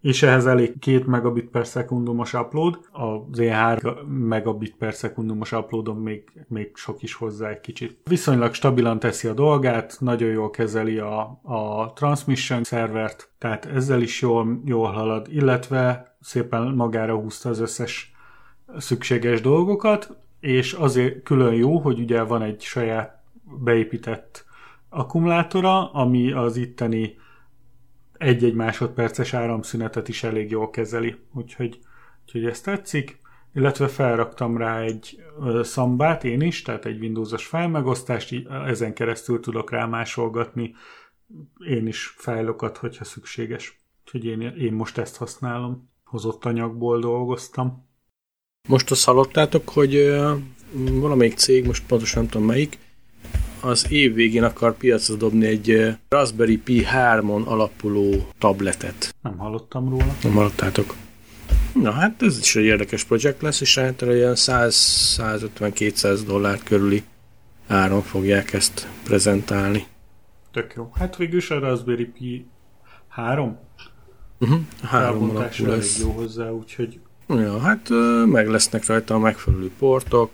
A: és ehhez elég 2 megabit per szekundumos upload, az én 3 megabit per szekundumos uploadon még, még sok is hozzá egy kicsit. Viszonylag stabilan teszi a dolgát, nagyon jól kezeli a, a transmission szervert, tehát ezzel is jól, jól halad, illetve szépen magára húzta az összes szükséges dolgokat, és azért külön jó, hogy ugye van egy saját beépített akkumulátora, ami az itteni egy-egy másodperces áramszünetet is elég jól kezeli, úgyhogy, úgyhogy ezt tetszik. Illetve felraktam rá egy szambát én is, tehát egy Windowsos fájlmegosztást, ezen keresztül tudok rá másolgatni én is fájlokat, hogyha szükséges. Úgyhogy én, én most ezt használom. Hozott anyagból dolgoztam.
C: Most azt hallottátok, hogy valamelyik cég, most pontosan nem tudom melyik, az év végén akar piacra dobni egy Raspberry Pi 3-on alapuló tabletet.
A: Nem hallottam róla.
C: Nem hallottátok. Na hát ez is egy érdekes projekt lesz, és hát ilyen 100-150-200 dollár körüli áron fogják ezt prezentálni.
A: Tök jó. Hát végülis a Raspberry Pi 3?
C: Uh-huh. Három alapú lesz.
A: jó hozzá, úgyhogy...
C: Ja, hát meg lesznek rajta a megfelelő portok,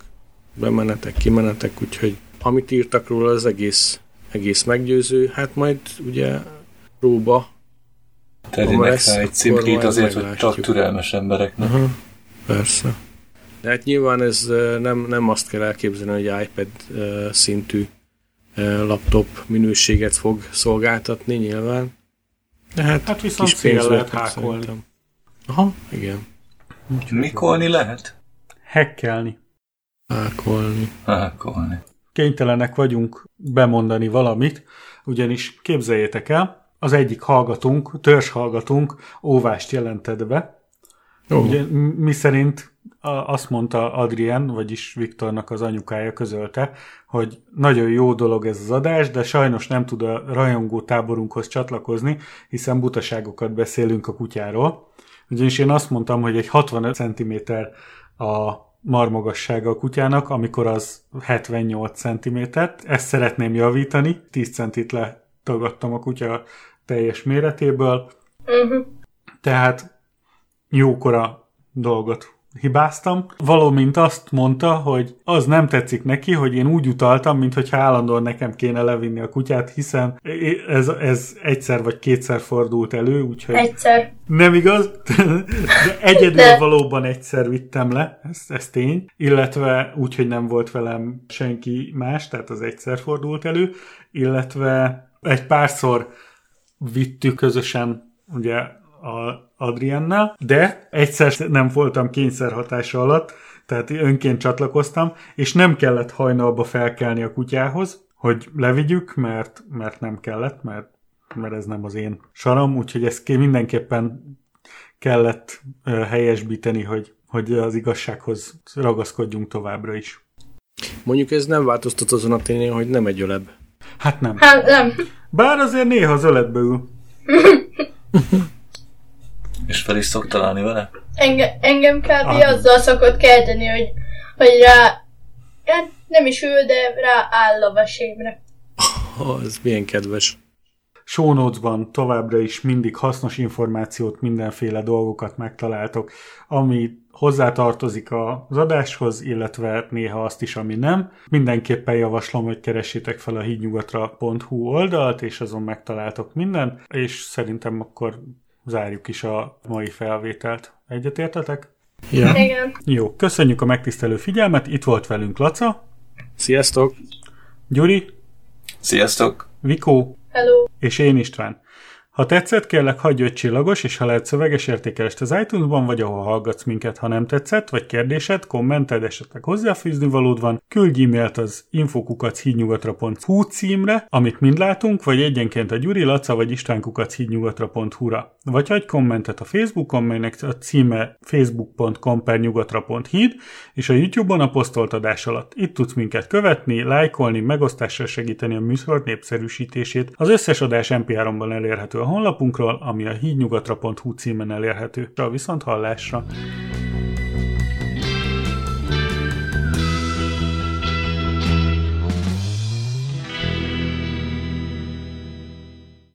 C: bemenetek, kimenetek, úgyhogy amit írtak róla, az egész, egész meggyőző. Hát majd ugye próba.
D: Teddynek rá egy címkét azért, hogy csak türelmes embereknek.
C: Uh-huh. Persze. De hát nyilván ez nem, nem azt kell elképzelni, hogy iPad szintű laptop minőséget fog szolgáltatni nyilván.
A: De hát, hát viszont kis pénz lehet hákolni.
C: Aha, igen.
D: Mikolni lehet?
A: Hekkelni.
C: Hákolni.
D: Hákolni
A: kénytelenek vagyunk bemondani valamit, ugyanis képzeljétek el, az egyik hallgatunk, törzs hallgatunk óvást jelentett be. Oh. Ugye, mi szerint azt mondta Adrien, vagyis Viktornak az anyukája közölte, hogy nagyon jó dolog ez az adás, de sajnos nem tud a rajongó táborunkhoz csatlakozni, hiszen butaságokat beszélünk a kutyáról. Ugyanis én azt mondtam, hogy egy 65 cm a marmogassága a kutyának, amikor az 78 cm. Ezt szeretném javítani. 10 centit letagadtam a kutya teljes méretéből. Uh-huh. Tehát jókora dolgot hibáztam. Valamint azt mondta, hogy az nem tetszik neki, hogy én úgy utaltam, mintha állandóan nekem kéne levinni a kutyát, hiszen ez, ez egyszer vagy kétszer fordult elő, úgyhogy...
B: Egyszer.
A: Nem igaz? De egyedül De. valóban egyszer vittem le, ez, ez tény, illetve úgy, hogy nem volt velem senki más, tehát az egyszer fordult elő, illetve egy párszor vittük közösen ugye a Adriennel, de egyszer nem voltam kényszerhatása alatt, tehát önként csatlakoztam, és nem kellett hajnalba felkelni a kutyához, hogy levigyük, mert, mert nem kellett, mert, mert ez nem az én saram, úgyhogy ezt mindenképpen kellett helyesbíteni, hogy, hogy az igazsághoz ragaszkodjunk továbbra is.
C: Mondjuk ez nem változtat azon a tényen, hogy nem egy öleb.
A: Hát nem.
B: Hát nem.
A: Bár azért néha az öletbe ül.
D: És fel is szok találni vele?
B: Enge, engem kb. Ah. azzal szokott kelteni, hogy, hogy rá, hát nem is ül, de rá áll a vesémre.
C: Oh, ez milyen kedves.
A: Show notes-ban továbbra is mindig hasznos információt, mindenféle dolgokat megtaláltok, ami hozzátartozik az adáshoz, illetve néha azt is, ami nem. Mindenképpen javaslom, hogy keressétek fel a hídnyugatra.hu oldalt, és azon megtaláltok mindent, és szerintem akkor zárjuk is a mai felvételt. Egyetértetek?
B: Ja. Igen.
A: Jó, köszönjük a megtisztelő figyelmet, itt volt velünk Laca.
C: Sziasztok!
A: Gyuri.
D: Sziasztok!
A: Vikó.
B: Hello.
A: És én István. Ha tetszett, kérlek hagyj egy csillagos, és ha lehet szöveges értékelést az iTunes-ban, vagy ahol hallgatsz minket, ha nem tetszett, vagy kérdésed, kommented, esetleg hozzáfűzni valód van, küldj e-mailt az infokukachídnyugatra.hu címre, amit mind látunk, vagy egyenként a Gyuri Laca vagy istvánkukachídnyugatra.hu-ra. Vagy hagyj kommentet a Facebookon, melynek a címe facebook.com per nyugatra.híd, és a YouTube-on a posztolt adás alatt. Itt tudsz minket követni, lájkolni, megosztással segíteni a műsor népszerűsítését. Az összes adás MP3-ban elérhető honlapunkról, ami a hídnyugatra.hu címen elérhető. A viszont hallásra!